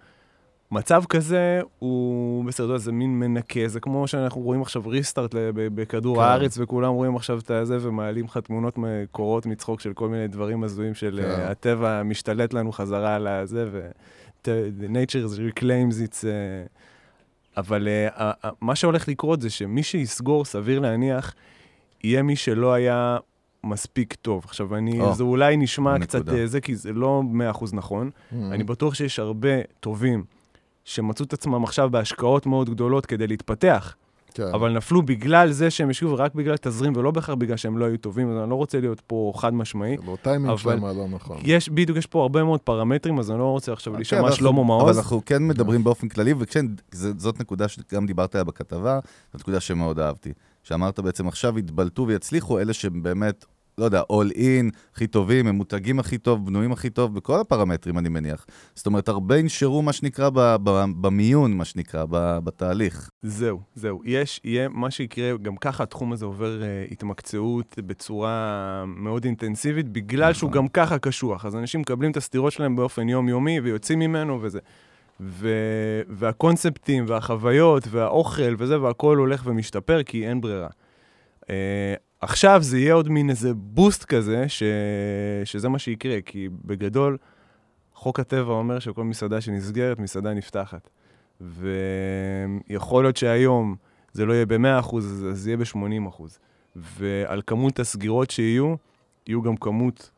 C: מצב כזה הוא בסדר, זה מין מנקה, זה כמו שאנחנו רואים עכשיו ריסטארט בכדור
D: כן.
C: הארץ, וכולם רואים עכשיו את הזה ומעלים לך תמונות קורות מצחוק של כל מיני דברים הזויים של
D: כן.
C: אה, הטבע משתלט לנו חזרה על הזה, ו... the nature reclaims its... אה, אבל ה- ה- מה שהולך לקרות זה שמי שיסגור, סביר להניח, יהיה מי שלא היה מספיק טוב. עכשיו, אני,
B: או,
C: זה אולי נשמע
B: נקודה.
C: קצת זה, כי זה לא 100% נכון.
D: מהמם.
C: אני בטוח שיש הרבה טובים שמצאו את עצמם עכשיו בהשקעות מאוד גדולות כדי להתפתח,
D: כן.
C: אבל נפלו בגלל זה שהם השקיעו רק בגלל תזרים ולא בהכרח בגלל שהם לא היו טובים, אז אני לא רוצה להיות פה חד משמעי.
D: בטיימינג
C: אבל-
D: שלהם הלא נכון.
C: יש, בדיוק, יש פה הרבה מאוד פרמטרים, אז אני לא רוצה עכשיו
B: כן,
C: להישמע
B: אבל
C: שלמה מעוז.
B: אבל אנחנו כן מדברים באופן כללי, וזאת נקודה שגם דיברת עליה בכתבה, זאת נקודה שמאוד אהבתי. שאמרת בעצם עכשיו יתבלטו ויצליחו אלה שבאמת, לא יודע, all in, הכי טובים, הם מותגים הכי טוב, בנויים הכי טוב, בכל הפרמטרים אני מניח. זאת אומרת, הרבה ינשרו מה שנקרא ב- ב- במיון, מה שנקרא, ב- בתהליך.
C: זהו, זהו. יש, יהיה, מה שיקרה, גם ככה התחום הזה עובר uh, התמקצעות בצורה מאוד אינטנסיבית, בגלל שהוא
B: נכון.
C: גם ככה קשוח. אז אנשים מקבלים את הסתירות שלהם באופן יומיומי ויוצאים ממנו וזה. ו... והקונספטים והחוויות והאוכל וזה, והכל הולך ומשתפר כי אין ברירה. Uh, עכשיו זה יהיה עוד מין איזה בוסט כזה, ש... שזה מה שיקרה, כי בגדול, חוק הטבע אומר שכל מסעדה שנסגרת, מסעדה נפתחת. ויכול להיות שהיום זה לא יהיה ב-100%, אז זה יהיה ב-80%. ועל כמות הסגירות שיהיו, יהיו גם כמות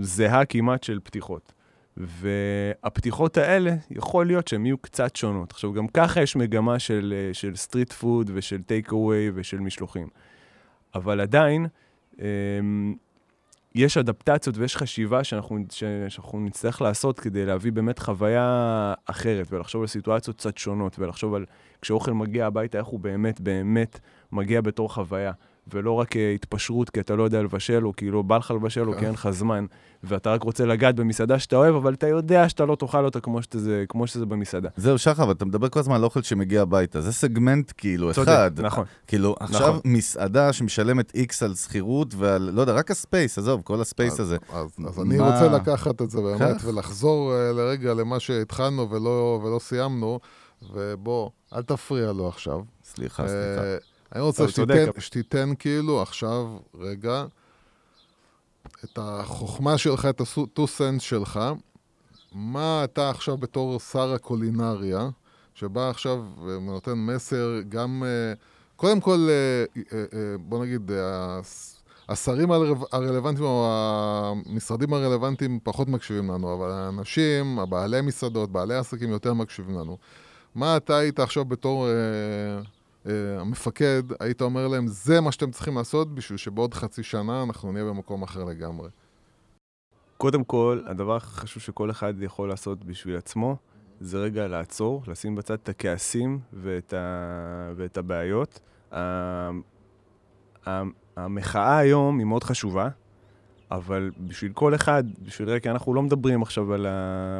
C: זהה כמעט של פתיחות. והפתיחות האלה, יכול להיות שהן יהיו קצת שונות. עכשיו, גם ככה יש מגמה של, אה, של סטריט פוד ושל טייק אווי ושל משלוחים. אבל עדיין, אמ, יש אדפטציות ויש חשיבה שאנחנו, שאנחנו נצטרך לעשות כדי להביא באמת חוויה אחרת, ולחשוב על סיטואציות קצת שונות, ולחשוב על כשאוכל מגיע הביתה, איך הוא באמת באמת מגיע בתור חוויה. ולא רק אה, התפשרות כי אתה לא יודע לבשל, או כי לא בא לך לבשל, או כי אין לך זמן, ואתה רק רוצה לגעת במסעדה שאתה אוהב, אבל אתה יודע שאתה לא תאכל אותה כמו שזה, כמו שזה במסעדה.
B: זהו, שחר, אבל אתה מדבר כל הזמן על אוכל שמגיע הביתה. זה סגמנט כאילו
C: צודק,
B: אחד.
C: נכון.
B: כאילו, עכשיו
C: נכון.
B: מסעדה שמשלמת איקס על שכירות ועל, לא יודע, רק הספייס, עזוב, כל הספייס
D: אז-
B: הזה.
D: אז, אז אני
B: מה-
D: רוצה לקחת את זה באמת
B: קח.
D: ולחזור אה, לרגע למה שהתחלנו ולא, ולא סיימנו, ובוא, אל תפריע לו עכשיו.
B: סליחה, סליחה.
D: אני רוצה שתיתן, שתיתן כאילו עכשיו, רגע, את החוכמה שלך, את cents שלך, מה אתה עכשיו בתור שר הקולינריה, שבא עכשיו ונותן מסר גם, אה, קודם כל, אה, אה, בוא נגיד, השרים הרלו- הרלוונטיים או המשרדים הרלוונטיים פחות מקשיבים לנו, אבל האנשים, הבעלי מסעדות, בעלי עסקים יותר מקשיבים לנו. מה אתה היית עכשיו בתור אה, המפקד, היית אומר להם, זה מה שאתם צריכים לעשות בשביל שבעוד חצי שנה אנחנו נהיה במקום אחר לגמרי.
C: קודם כל, הדבר הכי חשוב שכל אחד יכול לעשות בשביל עצמו, זה רגע לעצור, לשים בצד את הכעסים ואת, ה... ואת הבעיות. המחאה היום היא מאוד חשובה, אבל בשביל כל אחד, בשביל רגע, אנחנו לא מדברים עכשיו על ה...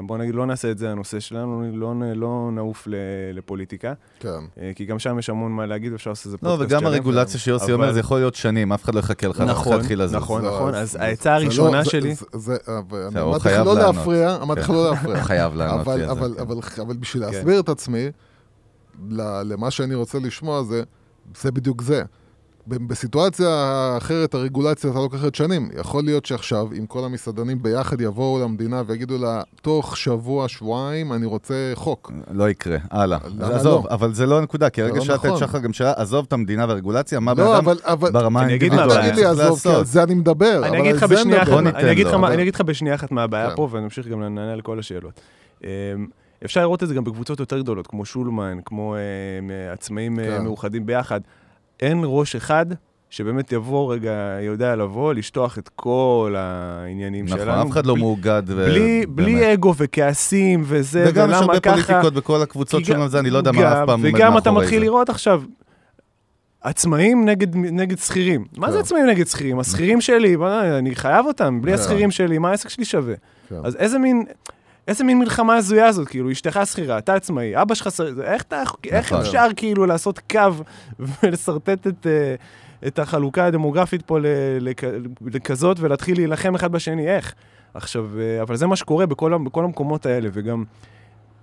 C: בוא נגיד, לא נעשה את זה הנושא שלנו, לא, לא נעוף ל... לפוליטיקה,
D: כן.
C: אה, כי גם שם יש המון מה להגיד, ואפשר לעשות איזה
B: לא,
C: פודקאסט
B: וגם
C: שלם.
B: הרגולציה שיוסי
C: אבל-
B: אומר, זה יכול להיות שנים, אף אחד לא יחכה לך,
C: נכון,
B: להתחיל לזוז.
C: נכון,
D: לא,
C: נכון.
D: אז- זה-
C: העצה
D: זה
C: הראשונה
D: לא- זה-
C: שלי...
D: זה- זה- אבל אני
B: הוא
D: אמרתי לך לא. להפריע, אמרתי לך
B: כן.
D: לא להפריע.
B: חייב לענות
D: אבל,
B: לי על זה.
D: אבל,
B: כן.
D: אבל, אבל בשביל
C: כן.
D: להסביר את עצמי, ל- למה שאני רוצה לשמוע זה, זה בדיוק זה. בסיטואציה אחרת הרגולציה אתה לוקחת שנים. יכול להיות שעכשיו, אם כל המסעדנים ביחד יבואו למדינה ויגידו לה, תוך שבוע, שבועיים, אני רוצה חוק.
B: לא יקרה, הלאה. אז עזוב,
D: לא?
B: אבל זה לא הנקודה, כי הרגע
D: לא
B: שאלת את
D: נכון.
B: שחר גם שאלה, עזוב את המדינה והרגולציה, מה בן
D: לא,
B: אדם
D: אבל... אבל...
B: ברמה האינדיבידואלית.
D: תגיד לי,
B: צריך
D: עזוב, כי על
B: לעשות.
D: זה אני מדבר.
C: אני אגיד לך בשנייה אחת, מה- הבעיה
D: כן.
C: פה, ונמשיך גם לענה על כל השאלות. אמ, אפשר לראות את זה גם בקבוצות יותר גדולות, כמו שולמן, כמו אמ, עצמאים אה,
D: כן.
C: מאוחדים ביחד. אין ראש אחד שבאמת יבוא רגע, יודע לבוא, לשטוח את כל העניינים
B: נכון,
C: שלנו.
B: אף אחד לא מאוגד. ו-
C: בלי. בלי אגו וכעסים וזה,
B: וגם יש
C: ולמה
B: הרבה
C: ככה.
B: פוליטיקות בכל הקבוצות שלנו, זה אני לא יודע מה אף פעם עומד
C: וגם אתה מתחיל. לראות עכשיו, עצמאים נגד, נגד שכירים. מה
D: כן.
C: זה עצמאים נגד שכירים? השכירים שלי, אני חייב אותם, בלי
D: כן.
C: השכירים שלי, מה העסק שלי שווה?
D: כן.
C: אז איזה מין... איזה מין מלחמה הזויה זאת, כאילו, אשתך שכירה, אתה עצמאי, אבא שלך שכיר, איך, אתה, איך
B: נכון.
C: אפשר כאילו לעשות קו ולשרטט את, אה, את החלוקה הדמוגרפית פה לכזאת ולהתחיל להילחם אחד בשני, איך? עכשיו, אה, אבל זה מה שקורה בכל, בכל המקומות האלה, וגם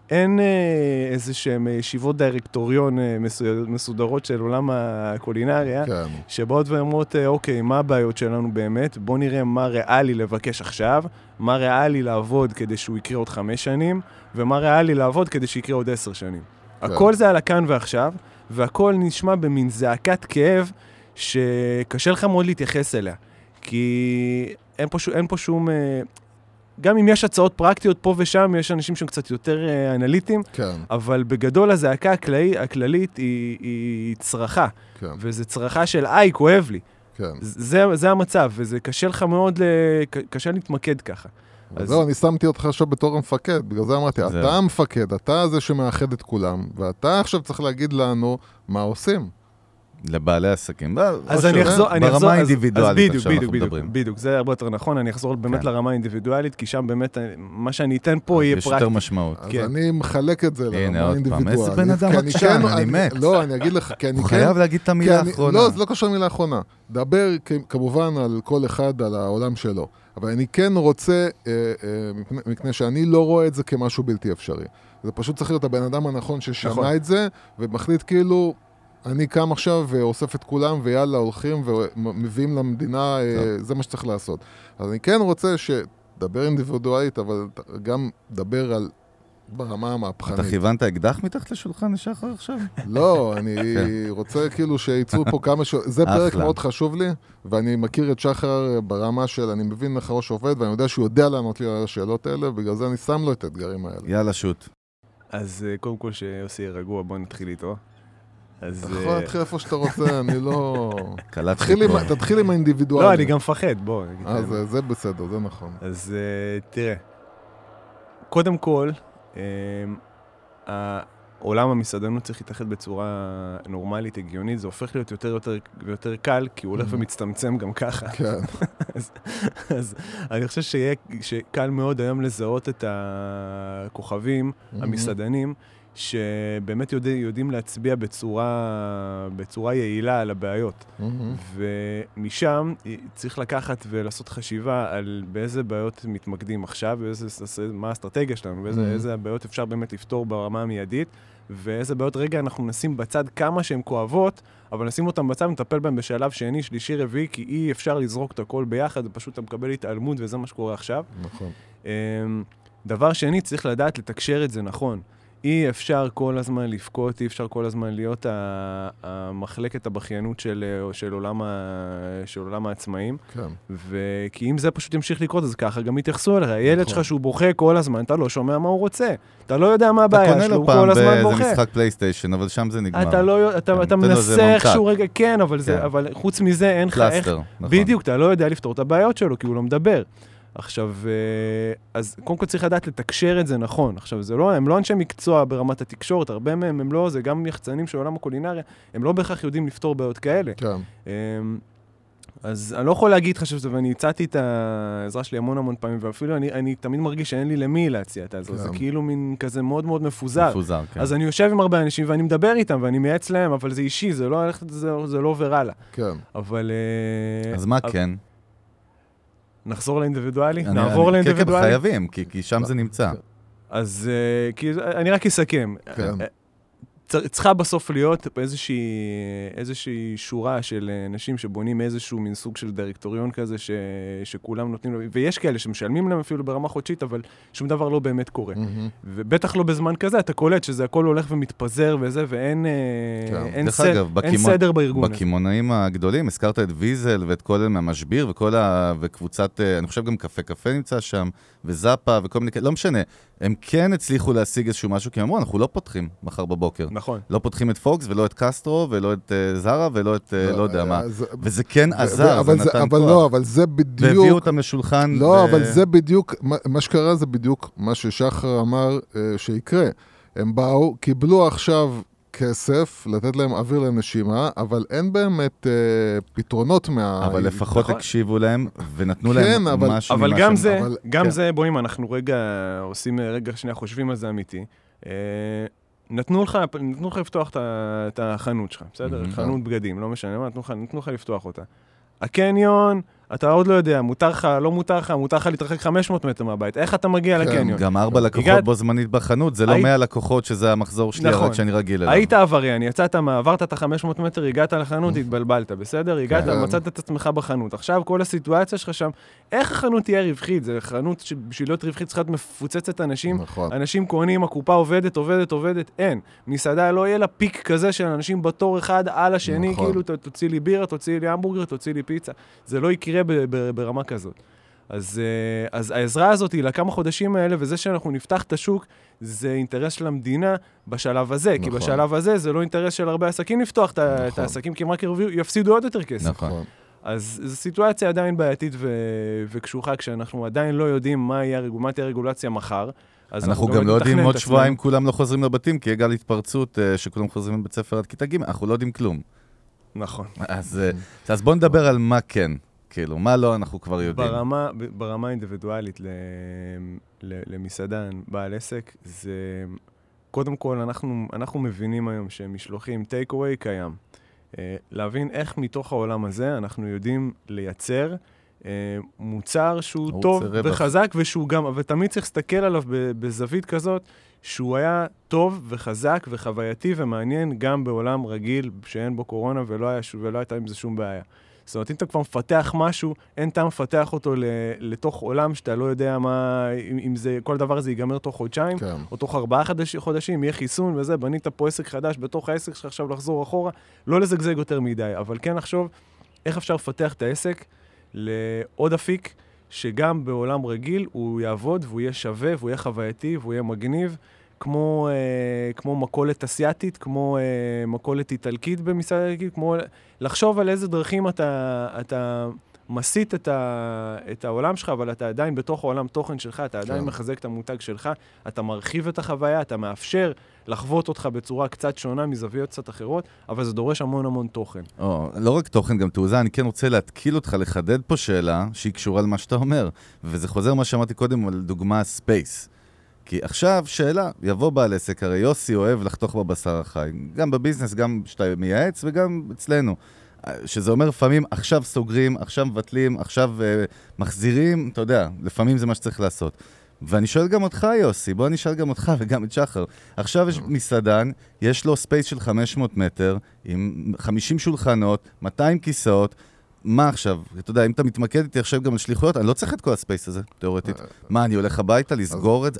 C: אין אה, איזה שהן ישיבות דירקטוריון אה, מסו- מסודרות של עולם הקולינריה,
D: כן.
C: שבאות ואומרות, אה, אוקיי, מה הבעיות שלנו באמת? בואו נראה מה ריאלי לבקש עכשיו, מה ריאלי לעבוד כדי שהוא יקרה עוד חמש שנים, ומה ריאלי לעבוד כדי שיקרה עוד עשר שנים.
D: כן.
C: הכל זה על הכאן ועכשיו, והכל נשמע במין זעקת כאב שקשה לך מאוד להתייחס אליה. כי אין פה. אין פה שום... אה, גם אם יש הצעות פרקטיות פה ושם, יש אנשים שהם קצת יותר אה, אנליטיים,
D: כן,
C: אבל בגדול הזעקה הכללי, הכללית היא, היא צרחה,
D: כן,
C: וזה צרחה של איי, כואב לי.
D: כן.
C: זה, זה המצב, וזה קשה לך מאוד, ל... ק- קשה להתמקד ככה. אז-
D: זהו, אני שמתי אותך עכשיו בתור המפקד, בגלל זה אמרתי,
B: זהו.
D: אתה המפקד, אתה זה שמאחד את כולם, ואתה עכשיו צריך להגיד לנו מה עושים.
B: לבעלי עסקים.
C: אז אני אחזור, אני
B: ברמה
C: אחזור, אז-
B: האינדיבידואלית עכשיו
C: בדיוק,
B: אנחנו
C: בדיוק,
B: מדברים.
C: בדיוק, זה הרבה יותר נכון, אני אחזור באמת
B: כן.
C: לרמה האינדיבידואלית, כי שם באמת, אה, מה שאני אתן פה יהיה
B: יש
C: פרקטי.
B: יותר משמעות.
D: אז
C: כן.
D: אני מחלק את זה
B: הנה,
D: לרמה
B: עוד פעם,
D: האינדיבידואלית.
B: איזה בן אדם עקשן,
D: כן-
B: אני מת.
D: לא, אני אגיד לך, כי אני
B: הוא
D: כן...
B: חייב להגיד את המילה האחרונה.
D: לא, זה לא קשור למילה אחרונה. דבר כמובן על כל אחד, על העולם שלו. אבל אני כן רוצה, אה, אה, מפני- מפני שאני לא רואה את זה כמשהו בלתי אפשרי. זה פשוט צריך להיות הבן אדם הנכון ששמע
C: נכון.
D: את זה, ומחליט כאילו, אני קם עכשיו ואוסף את כולם, ויאללה, הולכים ומביאים למדינה, אה, זה מה שצריך לעשות. אז אני כן רוצה שתדבר אינדיבידואלית, אבל גם דבר על... ברמה
B: אתה
D: המהפכנית.
B: כיוונת אקדח מתחת לשולחן לשחר עכשיו?
D: לא, אני רוצה כאילו שיצאו פה כמה ש... זה פרק. מאוד חשוב לי, ואני מכיר את שחר ברמה של אני מבין איך הראש עובד, ואני יודע שהוא יודע לענות לי על השאלות האלה, בגלל זה אני שם לו את האתגרים האלה.
B: יאללה, שוט.
C: אז אה, קודם כל שיוסי יהיה רגוע, בוא נתחיל איתו. אז...
D: אתה
C: אה,
D: יכול להתחיל איפה שאתה רוצה, אני לא...
B: קלטתי פה.
D: תתחיל עם האינדיבידואלי.
C: לא, אני גם מפחד, בוא.
D: אה. זה- בסדר, זה נכון.
C: אז אה, תראה, קודם כל, עולם המסעדנות צריך להתאחד בצורה נורמלית, הגיונית, זה הופך להיות יותר יותר ויותר קל, כי הוא הולך
D: Mhm.
C: ומצטמצם גם ככה.
D: כן,
C: אז, אז אני חושב שיהיה, שקל מאוד היום לזהות את הכוכבים,
D: Mhm.
C: המסעדנים, שבאמת יודע, יודעים להצביע בצורה, בצורה יעילה על הבעיות.
D: מהמם.
C: ומשם צריך לקחת ולעשות חשיבה על באיזה בעיות מתמקדים עכשיו, באיזה, מה האסטרטגיה שלנו, באיזה
D: Mhm.
C: איזה בעיות אפשר באמת לפתור ברמה המיידית, ואיזה בעיות רגע אנחנו נשים בצד כמה שהן כואבות, אבל נשים אותן בצד ונטפל בהן בשלב שני, שלישי, רביעי, כי אי אפשר לזרוק את הכל ביחד, ופשוט אתה מקבל התעלמות, וזה מה שקורה עכשיו.
D: נכון.
C: אמ, דבר שני, צריך לדעת לתקשר את זה נכון. אי אפשר כל הזמן לבכות, אי אפשר כל הזמן להיות המחלקת הבכיינות של, של, עולם, ה, של עולם העצמאים.
D: כן.
C: וכי אם זה פשוט ימשיך לקרות, אז ככה גם יתייחסו אליך. הילד
D: נכון.
C: שלך שהוא בוכה כל הזמן, אתה לא שומע מה הוא רוצה. אתה לא יודע מה
B: אתה
C: הבעיה
B: קונה
C: שלו,
B: לו
C: הוא
B: פעם
C: כל הזמן
B: באיזה
C: בוכה.
B: משחק פלייסטיישן, אבל שם זה נגמר.
C: אתה לא, אתה,
B: כן,
C: אתה
B: לו
C: מנסה. איכשהו רגע, כן, אבל, זה,
B: כן.
C: אבל חוץ מזה אין לך איך...
B: נכון.
C: בדיוק, אתה לא יודע לפתור את הבעיות שלו, כי הוא לא מדבר. עכשיו, אה, אז קודם כל צריך לדעת לתקשר את זה נכון. עכשיו, זה לא, הם לא אנשי מקצוע ברמת התקשורת, הרבה מהם הם לא, זה גם יחצנים של עולם הקולינריה, הם לא בהכרח יודעים לפתור בעיות כאלה.
D: כן.
C: אמ, אז אני לא יכול להגיד לך שזה, ואני הצעתי את העזרה שלי המון המון פעמים, ואפילו אני, אני תמיד מרגיש שאין לי למי להציע את העזרה, זה
D: כן.
C: כאילו מין כזה מאוד מאוד מפוזר.
B: מפוזר, כן.
C: אז אני יושב עם הרבה אנשים ואני מדבר איתם ואני מייעץ להם, אבל זה אישי, זה לא, זה, זה לא עובר הלאה.
D: כן.
C: אבל... אה,
B: אז מה
C: אבל- כן? נחזור לאינדיבידואלי?
B: אני-
C: נעבור
B: אני- כן, כן,
C: לאינדיבידואלי?
B: חייבים, כי כי שם זה נמצא.
C: אז אה, כי אני רק אסכם.
D: כן.
C: צריכה בסוף להיות איזושהי, איזושהי שורה של אה, אנשים שבונים איזשהו מין סוג של דירקטוריון כזה, ש, שכולם נותנים לו, ויש כאלה שמשלמים להם אפילו ברמה חודשית, אבל שום דבר לא באמת קורה.
D: מהמם.
C: ובטח לא בזמן כזה, אתה קולט שזה הכל הולך ומתפזר וזה, ואין אה,
D: כן.
C: אין
B: דרך
C: סד-
B: אגב,
C: אין
B: בקימון-
C: סדר בארגון. הזה.
B: בקמעונאים הגדולים, הזכרת את ויזל ואת כל אלה מהמשביר, וכל ה... וקבוצת, אה, אני חושב גם קפה קפה נמצא שם, וזאפה וכל מיני לא משנה. הם כן הצליחו להשיג איזשהו משהו, כי הם אמרו, אנחנו לא פותחים מחר בבוקר.
C: נכון.
B: לא פותחים את פוקס, ולא את קסטרו, ולא את אה, זרה, ולא את אה, לא יודע מה.
D: אז-
B: וזה כן עזר, זה
D: אבל
B: נתן
D: אבל
B: כוח.
D: לא, אבל זה בדיוק...
B: והביאו אותם לשולחן.
D: לא,
B: ו-
D: אבל זה בדיוק, מה- מה שקרה זה בדיוק מה ששחר אמר אה, שיקרה. הם באו, קיבלו עכשיו כסף, לתת להם אוויר לנשימה, אבל אין באמת אה, פתרונות מה...
B: אבל לפחות
C: נכון.
B: הקשיבו להם, ונתנו
D: כן,
B: להם
D: אבל-
B: משהו
C: אבל גם זה,
D: אבל-
C: גם
B: כן.
C: זה, בואי, אם אנחנו רגע עושים, אה, רגע שנייה חושבים על זה אמיתי. אה, נתנו לך, נתנו לך לפתוח את החנות שלך, בסדר?
B: מהמם.
C: חנות בגדים, לא משנה מה, נתנו לך- נתנו לך לפתוח אותה. הקניון, אתה עוד לא יודע, מותר לך, לא מותר לך, מותר לך להתרחק 500 מטר מהבית. איך אתה מגיע
D: כן.
C: לקניון?
B: גם ארבע לקוחות
C: הגעת-
B: בו זמנית בחנות, זה לא
C: היית-
B: 100 לקוחות שזה המחזור שלי,
C: נכון.
B: שאני רגיל אליו.
C: היית עבריין, יצאת, עברת את ה-500 מטר, הגעת לחנות, התבלבלת, בסדר? הגעת,
D: כן.
C: מצאת את עצמך בחנות. עכשיו כל הסיטואציה שלך שם, איך החנות תהיה רווחית? זו חנות שבשביל להיות רווחית צריכה להיות מפוצצת אנשים.
D: נכון.
C: אנשים קונים, הקופה עובדת, עובדת, עובדת, אין. מסעדה לא יהיה לה פיק כזה של אנשים בתור אחד על השני,
D: נכון.
C: כאילו, תוציא לי בירה, תוציא לי המבורגר, תוציא לי פיצה. זה לא יקרה ב- ברמה כזאת. אז, אה, אז העזרה הזאת היא לכמה חודשים האלה, וזה שאנחנו נפתח את השוק, זה אינטרס של המדינה בשלב הזה. כי
D: נכון.
C: בשלב הזה זה לא אינטרס של הרבה עסקים לפתוח ה- את
D: נכון.
C: העסקים, כי הם רק יפסידו עוד יותר כסף.
B: נכון.
D: נכון.
C: אז זו סיטואציה עדיין בעייתית ו- וקשוחה, כשאנחנו עדיין לא יודעים מה, יהיה, הרגו- מה תהיה הרגולציה מחר. אז
B: אנחנו גם לא יודעים עוד שבועיים. כולם לא חוזרים לבתים, כי יהיה גל התפרצות אה, שכולם חוזרים לבית ספר עד כיתה ג', אנחנו לא יודעים כלום.
C: נכון.
B: אז אה, אז בואו נדבר על מה כן. כאילו, מה לא אנחנו כבר יודעים.
C: ברמה, ברמה אינדיבידואלית למסעדן, בעל עסק, זה... קודם כל, אנחנו, אנחנו מבינים היום שמשלוחים, טייק אווי קיים. אה, להבין איך מתוך העולם הזה אנחנו יודעים לייצר אה, מוצר שהוא טוב
B: רווח.
C: וחזק, ושהוא גם, ותמיד צריך להסתכל עליו בזווית כזאת, שהוא היה טוב וחזק וחווייתי ומעניין גם בעולם רגיל שאין בו קורונה ולא, היה, ולא הייתה עם זה שום בעיה. זאת אומרת, אם אתה כבר מפתח משהו, אין טעם לפתח אותו לתוך עולם שאתה לא יודע מה, אם, אם זה, כל הדבר הזה ייגמר תוך חודשיים,
D: כן.
C: או תוך ארבעה חדש, חודשים, יהיה חיסון וזה, בנית פה עסק חדש בתוך העסק שלך עכשיו לחזור אחורה, לא לזגזג יותר מדי, אבל כן לחשוב איך אפשר לפתח את העסק לעוד אפיק, שגם בעולם רגיל הוא יעבוד והוא יהיה שווה והוא יהיה חווייתי והוא יהיה מגניב, כמו, אה, כמו מכולת אסיאתית, כמו אה, מכולת איטלקית במסעדה איטלקית, כמו לחשוב על איזה דרכים אתה, אתה מסיט את, ה, את העולם שלך, אבל אתה עדיין בתוך העולם תוכן שלך, אתה עדיין
D: כן.
C: מחזק את המותג שלך, אתה מרחיב את החוויה, אתה מאפשר לחוות אותך בצורה קצת שונה מזוויות קצת אחרות, אבל זה דורש המון המון תוכן.
B: או, לא רק תוכן, גם תעוזה, אני כן רוצה להתקיל אותך, לחדד פה שאלה שהיא קשורה למה שאתה אומר. וזה חוזר מה שאמרתי קודם על דוגמה space. כי עכשיו, שאלה, יבוא בעל עסק, הרי יוסי אוהב לחתוך בבשר החי, גם בביזנס, גם כשאתה מייעץ וגם אצלנו. שזה אומר לפעמים עכשיו סוגרים, עכשיו מבטלים, עכשיו אה, מחזירים, אתה יודע, לפעמים זה מה שצריך לעשות. ואני שואל גם אותך, יוסי, בוא נשאל גם אותך וגם את שחר. עכשיו יש מסעדן, יש לו space של 500 מטר, עם 50 שולחנות, 200 כיסאות. מה עכשיו? אתה יודע, אם אתה מתמקד איתי עכשיו גם על שליחויות, אני לא צריך את כל ה space הזה, תיאורטית. מה, אני הולך הביתה לסגור את זה?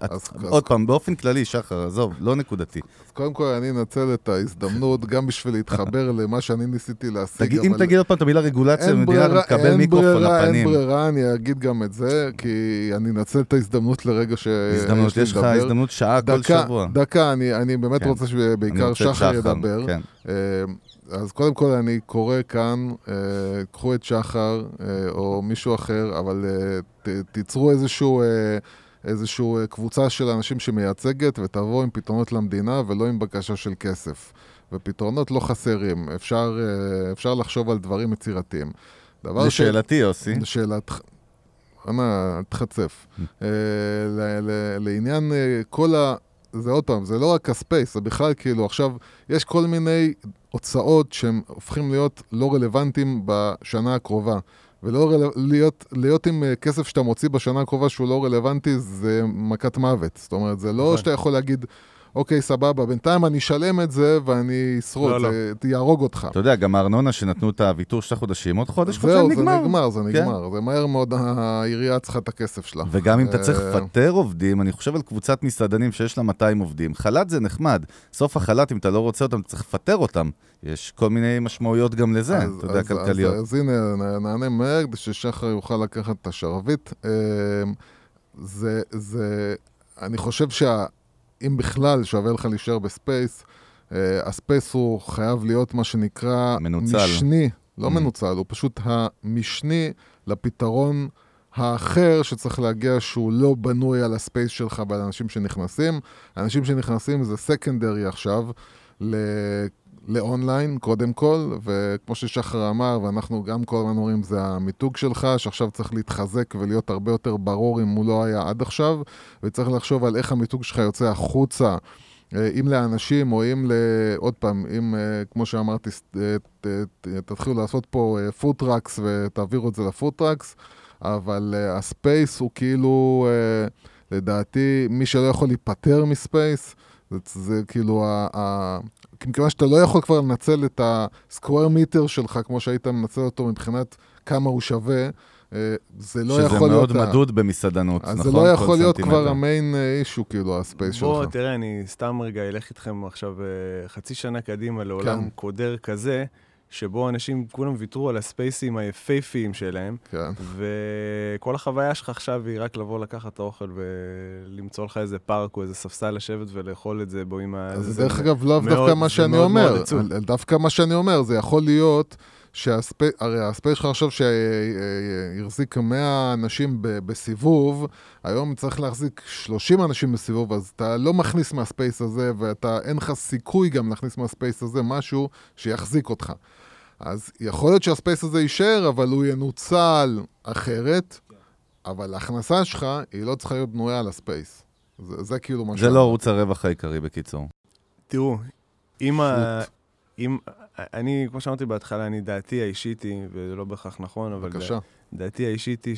B: עוד פעם, באופן כללי, שחר, עזוב, לא נקודתי.
D: אז קודם כל אני אנצל את ההזדמנות גם בשביל להתחבר למה שאני ניסיתי להשיג.
B: אם תגיד עוד פעם את המילה רגולציה אתה
D: ברירה,
B: מקבל מיקרופון
D: ברירה, אין
B: לפנים.
D: ברירה, אני אגיד גם את זה, כי אני אנצל את ההזדמנות לרגע לי
B: הזדמנות, יש לך. הזדמנות שעה כל שבוע.
D: דקה, אני, באמת
B: כן.
D: רוצה שבעיקר שחר ידבר. אה, אז קודם כל אני קורא כאן, אה, קחו את שחר אה, או מישהו אחר, אבל אה, ת, תיצרו איזשהו, אה, איזשהו אה, קבוצה של אנשים שמייצגת ותבואו עם פתרונות למדינה ולא עם בקשה של כסף. ופתרונות לא חסרים, אפשר, אה, אפשר לחשוב על דברים יצירתיים. דבר
B: לשאלתי, יוסי,
D: לשאלתך, אנא, תחצף. אה, ל- ל- לעניין אה, כל ה... זה עוד פעם, זה לא רק הספייס, זה בכלל כאילו עכשיו, יש כל מיני הוצאות שהם הופכים להיות לא רלוונטיים בשנה הקרובה. ולא רל... להיות, להיות עם אה, כסף שאתה מוציא בשנה הקרובה שהוא לא רלוונטי, זה מכת מוות. זאת אומרת, זה לא
C: נכון.
D: שאתה יכול להגיד, אוקיי, סבבה, בינתיים אני אשלם את זה ואני אשרוד,
C: לא, לא.
D: זה יהרוג אותך.
B: אתה יודע, גם הארנונה שנתנו את הוויתור שלושה חודשים, עוד חודש, חודשיים
D: זהו, זה
B: נגמר.
D: נגמר, זה
B: כן.
D: נגמר. זה מהר מאוד העירייה צריכה את הכסף שלה.
B: וגם אם אתה צריך
D: אה,
B: לפטר עובדים, אני חושב על קבוצת מסעדנים שיש לה 200 עובדים. חל"ת זה נחמד. סוף החל"ת, אם אתה לא רוצה אותם, אתה צריך לפטר אותם. יש כל מיני משמעויות גם לזה,
D: אז-
B: אתה יודע,
D: אז-
B: כלכליות.
D: אז, אז הנה, נ- נענה מהר כדי ששחר יוכל לקחת את השרביט. אמ, זה, זה, אני חושב שאם בכלל שווה לך להישאר ב space, אה, ה space הוא חייב להיות מה שנקרא...
B: מנוצל.
D: משני, לא
B: Mm.
D: מנוצל, הוא פשוט המשני לפתרון האחר שצריך להגיע שהוא לא בנוי על ה space שלך ועל אנשים שנכנסים. אנשים שנכנסים זה secondary עכשיו. לאונליין, קודם כל, וכמו ששחר אמר, ואנחנו גם כל הזמן אומרים, זה המיתוג שלך, שעכשיו צריך להתחזק ולהיות הרבה יותר ברור אם הוא לא היה עד עכשיו, וצריך לחשוב על איך המיתוג שלך יוצא החוצה, אה, אם לאנשים או אם, ל... עוד פעם, אם, אה, כמו שאמרתי, אה, תתחילו לעשות פה food trucks ותעבירו את זה ל food trucks, אבל ה space הוא כאילו, לדעתי, מי שלא יכול להיפטר מספייס, זה, זה כאילו ה... ה... כי מכיוון שאתה לא יכול כבר לנצל את הסקוואר מיטר שלך כמו שהיית מנצל אותו מבחינת כמה הוא שווה, אה, זה לא יכול
B: שזה
D: להיות...
B: מאוד
D: ה-
B: מדוד במסעדנות, נכון?
D: זה לא יכול להיות. כבר המיין אישו, כאילו, הספייס
C: בוא,
D: שלך.
C: תראה, אני סתם רגע אלך איתכם עכשיו אה, חצי שנה קדימה לעולם
D: כן.
C: קודר כזה, שבו אנשים כולם ויתרו על הספייסים היפהפיים שלהם,
D: כן.
C: וכל החוויה שלך עכשיו היא רק לבוא לקחת את האוכל ולמצוא לך איזה פארק או איזה ספסל לשבת ולאכול את זה בו עם ה...
D: אז
C: זה-
D: דרך אגב לאו דווקא מה שאני אומר. דווקא מה שאני אומר, זה יכול להיות שה space, הרי ה space שלך עכשיו שהחזיק 100 אנשים ב- בסיבוב, היום צריך להחזיק 30 אנשים בסיבוב, אז אתה לא מכניס מה space הזה, ואתה, אין לך סיכוי גם להכניס מה space הזה משהו שיחזיק אותך. אז יכול להיות שהספייס הזה יישאר, אבל הוא ינוצל אחרת, אבל ההכנסה שלך, היא לא צריכה להיות בנויה על הספייס. זה, זה כאילו מה
B: זה לא ערוץ הרווח העיקרי, בקיצור.
C: תראו, אם ה... אם... אני, כמו שאמרתי בהתחלה, אני דעתי האישית היא, וזה לא בהכרח נכון, אבל
D: בבקשה.
C: דעתי האישית היא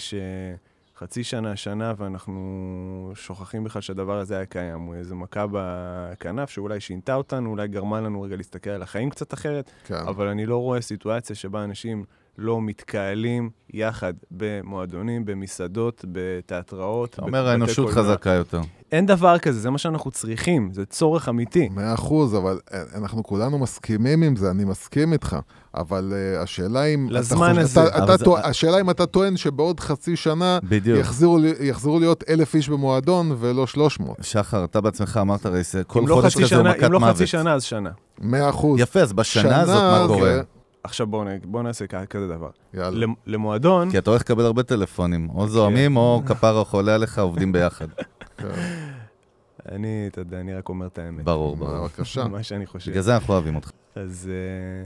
C: שחצי שנה, שנה, ואנחנו שוכחים בכלל שהדבר הזה היה קיים. הוא איזה מכה בכנף שאולי שינתה אותנו, אולי גרמה לנו רגע להסתכל על החיים קצת אחרת,
D: כן.
C: אבל אני לא רואה סיטואציה שבה אנשים לא מתקהלים יחד במועדונים, במסעדות, בתיאטראות.
B: אתה אומר האנושות. חזקה יותר.
C: אין דבר כזה, זה מה שאנחנו צריכים, זה צורך אמיתי.
D: מאה אחוז, אבל אה, אנחנו כולנו מסכימים עם זה, אני מסכים איתך. אבל uh, השאלה אם... אתה
C: לזמן הזה.
D: אתה, אתה
B: זה-
D: טוע- השאלה אם אתה טוען שבעוד חצי שנה לי- יחזרו להיות אלף איש במועדון ולא שלוש מאות.
B: שחר, אתה בעצמך אמרת הרי, זה- כל
C: לא
B: חודש
C: חצי
B: כזה הוא מכת
C: אם לא
B: מוות.
C: חצי שנה, אז שנה.
D: מאה אחוז.
B: יפה, אז בשנה הזאת מה
D: זה-
B: קורה?
C: עכשיו בואו בוא נעשה כזה דבר.
D: יאללה.
C: למ- למועדון,
B: כי אתה הולך לקבל הרבה טלפונים, או זוהמים או כפרה חולה עליך, עובדים ביחד.
D: כן,
C: אני, אתה יודע, אני רק אומר את האמת.
B: ברור, ברור.
D: בבקשה.
C: מה שאני חושב.
B: בגלל זה אנחנו אוהבים אותך.
C: אז אה,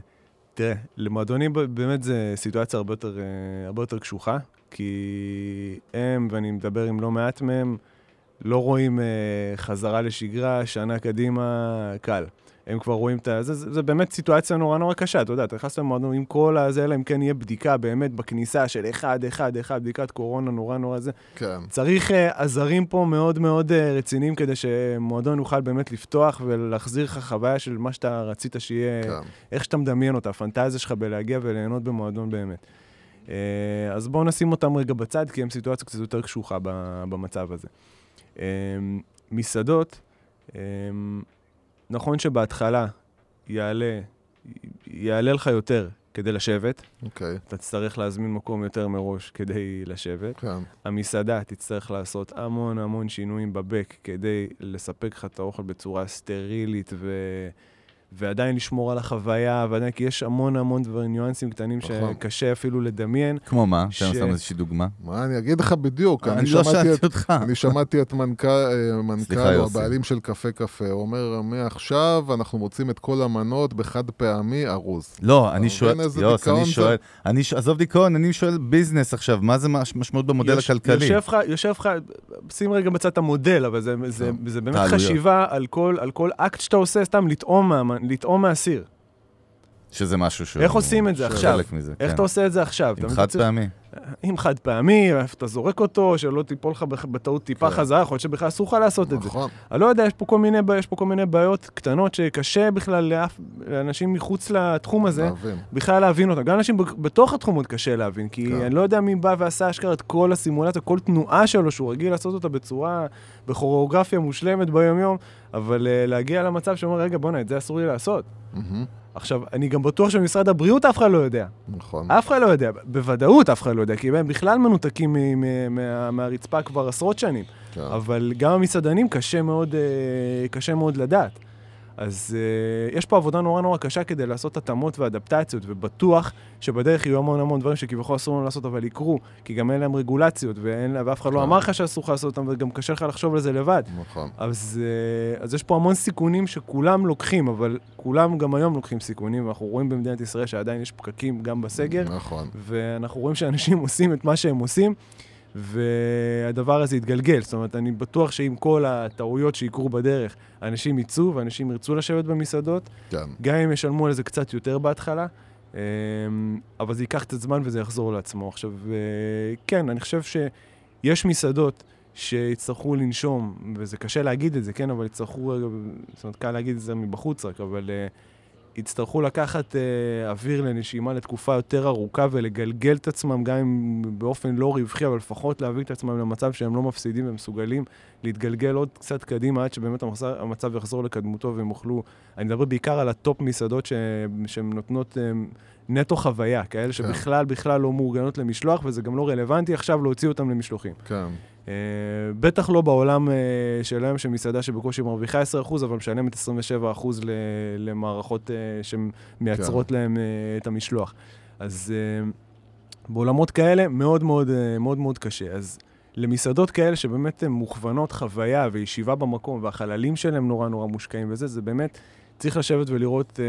C: תראה, למועדונים באמת זו סיטואציה הרבה יותר, אה, הרבה יותר קשוחה, כי הם, ואני מדבר עם לא מעט מהם, לא רואים אה, חזרה לשגרה, שנה קדימה, קל. הם כבר רואים את ה... זה, זה, זה באמת סיטואציה נורא נורא קשה, אתה יודע, אתה נכנס למועדון עם כל הזה, אלא אם כן יהיה בדיקה באמת בכניסה של אחד, אחד, אחד, בדיקת קורונה נורא נורא זה.
D: כן,
C: צריך uh, עזרים פה מאוד מאוד uh, רציניים כדי שמועדון יוכל באמת לפתוח ולהחזיר לך חוויה של מה שאתה רצית שיהיה,
D: כן.
C: איך שאתה מדמיין אותה, הפנטזיה שלך בלהגיע וליהנות במועדון באמת. Uh, אז בואו נשים אותם רגע בצד, כי הם סיטואציה קצת יותר קשוחה במצב הזה. Uh, מסעדות, um, נכון שבהתחלה יעלה, יעלה לך יותר כדי לשבת,
D: אוקיי,
C: אתה תצטרך להזמין מקום יותר מראש כדי לשבת.
D: כן,
C: המסעדה תצטרך לעשות המון המון שינויים בבק כדי לספק לך את האוכל בצורה סטרילית ו... ועדיין לשמור על החוויה, ועדיין, כי יש המון המון דברים, ניואנסים קטנים
D: נכון.
C: שקשה אפילו לדמיין.
B: כמו מה?
C: ש-
B: תן לנו איזושהי דוגמה.
D: מה אני אגיד לך בדיוק, אני
B: אני לא שאלתי
D: את...
B: אותך.
D: אני שמעתי את מנכ"ל, אה, מנכ"ל או. הבעלים של קפה קפה, הוא אומר, מעכשיו אנחנו מוצאים את כל המנות בחד פעמי ארוז.
B: לא,
D: אתה
B: אני שואל, יוס, אני
D: זה?
B: שואל, אני ש- עזוב דיכאון, אני שואל ביזנס עכשיו, מה זה מש- משמעות במודל
C: יוש-
B: הכלכלי?
C: יושב לך, יושב לך, שים רגע בצד המודל, אבל זה, זה,
D: טוב.
C: זה באמת. חשיבה על כל, על כל אקט שאתה עושה, סתם לטעום, מה, לטעום מהסיר.
B: שזה משהו שהוא...
C: איך עושים את זה עכשיו?
B: מזה,
C: איך
B: כן.
C: אתה עושה את זה עכשיו?
B: עם חד פעמי.
C: עם חד פעמי, איפה אתה זורק אותו, שלא תיפול לך בטעות טיפה
D: כן.
C: חזרה, יכול להיות שבכלל אסור לך לעשות את זה.
D: נכון,
C: אני לא יודע, יש פה כל מיני, יש פה כל מיני בעיות קטנות שקשה בכלל לאף, לאנשים מחוץ לתחום הזה,
D: להבין.
C: בכלל להבין אותם. גם אנשים בתוך התחום עוד קשה להבין, כי
D: כן.
C: אני לא יודע מי בא ועשה אשכרה את כל הסימולציה, כל תנועה שלו, שהוא רגיל לעשות אותה בצורה, בכוריאוגרפיה מושלמת ביום-יום, אבל uh, להגיע למצב שאומר, רגע, בואנה, את זה אסור לי לעשות.
D: מהמם,
C: עכשיו, אני גם בטוח שבמשרד הבריאות אף אחד לא יודע.
D: נכון.
C: אף אחד לא יודע, בוודאות אף אחד לא יודע, כי הם בכלל מנותקים מ- מ- מה- מהרצפה כבר עשרות שנים.
D: כן.
C: אבל גם המסעדנים קשה מאוד, אה, קשה מאוד לדעת. אז אה, יש פה עבודה נורא נורא קשה כדי לעשות התאמות ואדפטציות, ובטוח שבדרך יהיו המון המון דברים שכביכול אסור לנו לעשות, אבל יקרו, כי גם אין להם רגולציות, ואין, ואף אחד לא
D: כן.
C: אמר לך שאסור לך לעשות אותם, וגם קשה לך לחשוב על זה לבד.
D: נכון.
C: אז, אה, אז יש פה המון סיכונים שכולם לוקחים, אבל כולם גם היום לוקחים סיכונים, ואנחנו רואים במדינת ישראל שעדיין יש פקקים גם בסגר,
D: נכון.
C: ואנחנו רואים שאנשים עושים את מה שהם עושים, והדבר הזה יתגלגל. זאת אומרת, אני בטוח שעם כל הטעויות שיקרו בדרך, אנשים יצאו ואנשים ירצו לשבת במסעדות,
D: כן.
C: גם אם ישלמו על זה קצת יותר בהתחלה, אמ, אבל זה ייקח קצת זמן וזה יחזור לעצמו. עכשיו, אה, כן, אני חושב שיש מסעדות שיצטרכו לנשום, וזה קשה להגיד את זה, כן, אבל יצטרכו, זאת אומרת, קל להגיד את זה מבחוץ רק, אבל uh, יצטרכו לקחת uh, אוויר לנשימה לתקופה יותר ארוכה ולגלגל את עצמם, גם אם באופן לא רווחי, אבל לפחות להביא את עצמם למצב שהם לא מפסידים ומסוגלים להתגלגל עוד קצת קדימה עד שבאמת המצב, המצב יחזור לקדמותו והם יוכלו... אני מדבר בעיקר על ה top מסעדות ש- שהן נותנות um, נטו חוויה, כאלה שבכלל בכלל לא מאורגנות למשלוח, וזה גם לא רלוונטי עכשיו להוציא אותם למשלוחים.
D: כן.
C: Uh, בטח לא בעולם uh, של היום, שמסעדה שבקושי מרוויחה 10%, אבל משלמת 27% ל- למערכות uh, שמייצרות כן. להם uh, את המשלוח. אז uh, בעולמות כאלה מאוד מאוד, uh, מאוד מאוד קשה. אז למסעדות כאלה שבאמת הן מוכוונות חוויה וישיבה במקום, והחללים שלהם נורא נורא מושקעים וזה, זה באמת... צריך לשבת ולראות uh,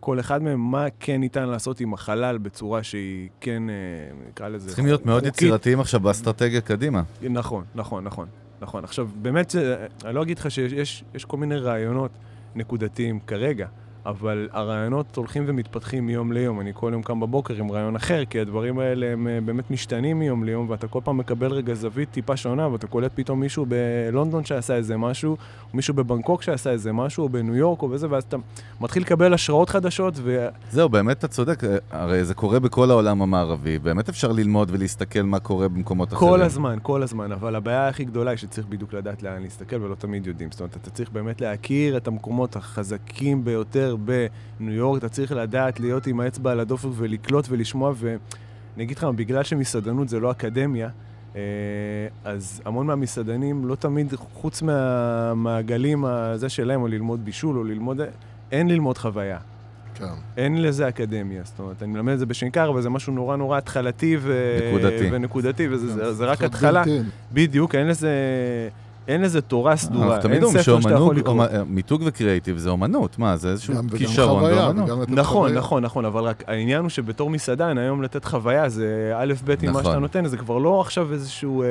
C: כל אחד מהם, מה כן ניתן לעשות עם החלל בצורה שהיא כן, uh, נקרא לזה...
B: צריכים להיות מאוד
C: חוקית.
B: יצירתיים עכשיו באסטרטגיה קדימה.
C: נכון, נכון, נכון, נכון. עכשיו, באמת, זה- אני לא אגיד לך שיש יש, יש כל מיני רעיונות נקודתיים כרגע, אבל הרעיונות הולכים ומתפתחים מיום ליום. אני כל יום קם בבוקר עם רעיון אחר, כי הדברים האלה הם אה, באמת משתנים מיום ליום, ואתה כל פעם מקבל רגע זווית טיפה שונה, ואתה קולט פתאום מישהו בלונדון שעשה איזה משהו, מישהו בבנקוק שעשה איזה משהו, או בניו יורק, או בזה, ואז אתה מתחיל לקבל השראות חדשות, ו...
B: זהו, באמת אתה צודק, אה, הרי זה קורה בכל העולם המערבי, באמת אפשר ללמוד ולהסתכל מה קורה במקומות אחרים.
C: כל הזמן, כל הזמן, אבל הבעיה הכי גדולה היא שצריך בדיוק לדעת לאן להסתכל ולא תמיד יודעים. זאת אומרת, אתה צריך באמת להכיר את המקומות החזקים ביותר בניו יורק, אתה צריך לדעת להיות עם האצבע על הדופק ולקלוט ולשמוע, ואני אגיד לך, בגלל שמסעדנות זה לא אקדמיה, אז המון מהמסעדנים לא תמיד, חוץ מהמעגלים הזה שלהם, או ללמוד בישול, או ללמוד... אין ללמוד חוויה.
D: כן.
C: אין לזה אקדמיה, זאת אומרת, אני מלמד את זה בשנקר, אבל זה משהו נורא נורא התחלתי ו...
B: נקודתי.
C: ונקודתי, וזה
D: כן,
C: זה, זה רק
D: צריך להיות
C: התחלה.
D: in.
C: בדיוק, אין לזה... אין לזה תורה סדורה,
B: אנחנו תמיד
C: אין
B: אומרים
C: ספר שאתה יכול לקרוא.
B: אומ- מיתוג וקריאייטיב זה אומנות, מה, זה איזשהו
D: גם וגם
B: כישרון
D: חוויה,
B: באומנות.
C: נכון,
D: חוויה.
C: נכון, נכון, אבל רק העניין הוא שבתור מסעדן, היום לתת חוויה זה א', ב' עם מה
B: נכון.
C: שאתה נותן, זה כבר לא עכשיו איזשהו אה,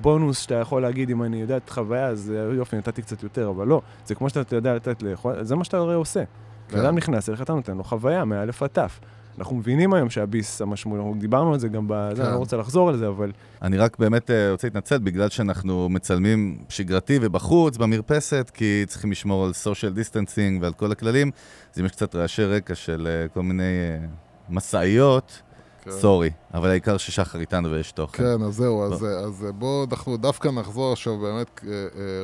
C: בונוס שאתה יכול להגיד, אם אני יודע לתת חוויה, אז אה, יופי, נתתי קצת יותר, אבל לא, זה כמו שאתה יודע לתת לאכול, זה מה שאתה הרי עושה.
D: כן.
C: אדם נכנס אליך, אתה נותן לו חוויה מאלף עד תף. אנחנו מבינים היום שהביס המשמעות, אנחנו דיברנו על זה גם בזה, אני
D: כן.
C: לא רוצה לחזור על זה, אבל
B: אני רק באמת אה, רוצה להתנצל בגלל שאנחנו מצלמים שגרתי ובחוץ, במרפסת, כי צריכים לשמור על social distancing ועל כל הכללים. אז אם יש קצת רעשי רקע של אה, כל מיני אה, משאיות,
D: כן.
B: סורי. אבל העיקר ששחר איתנו ויש תוכן.
D: כן, אז זהו, אז, אז בואו אנחנו דווקא נחזור עכשיו באמת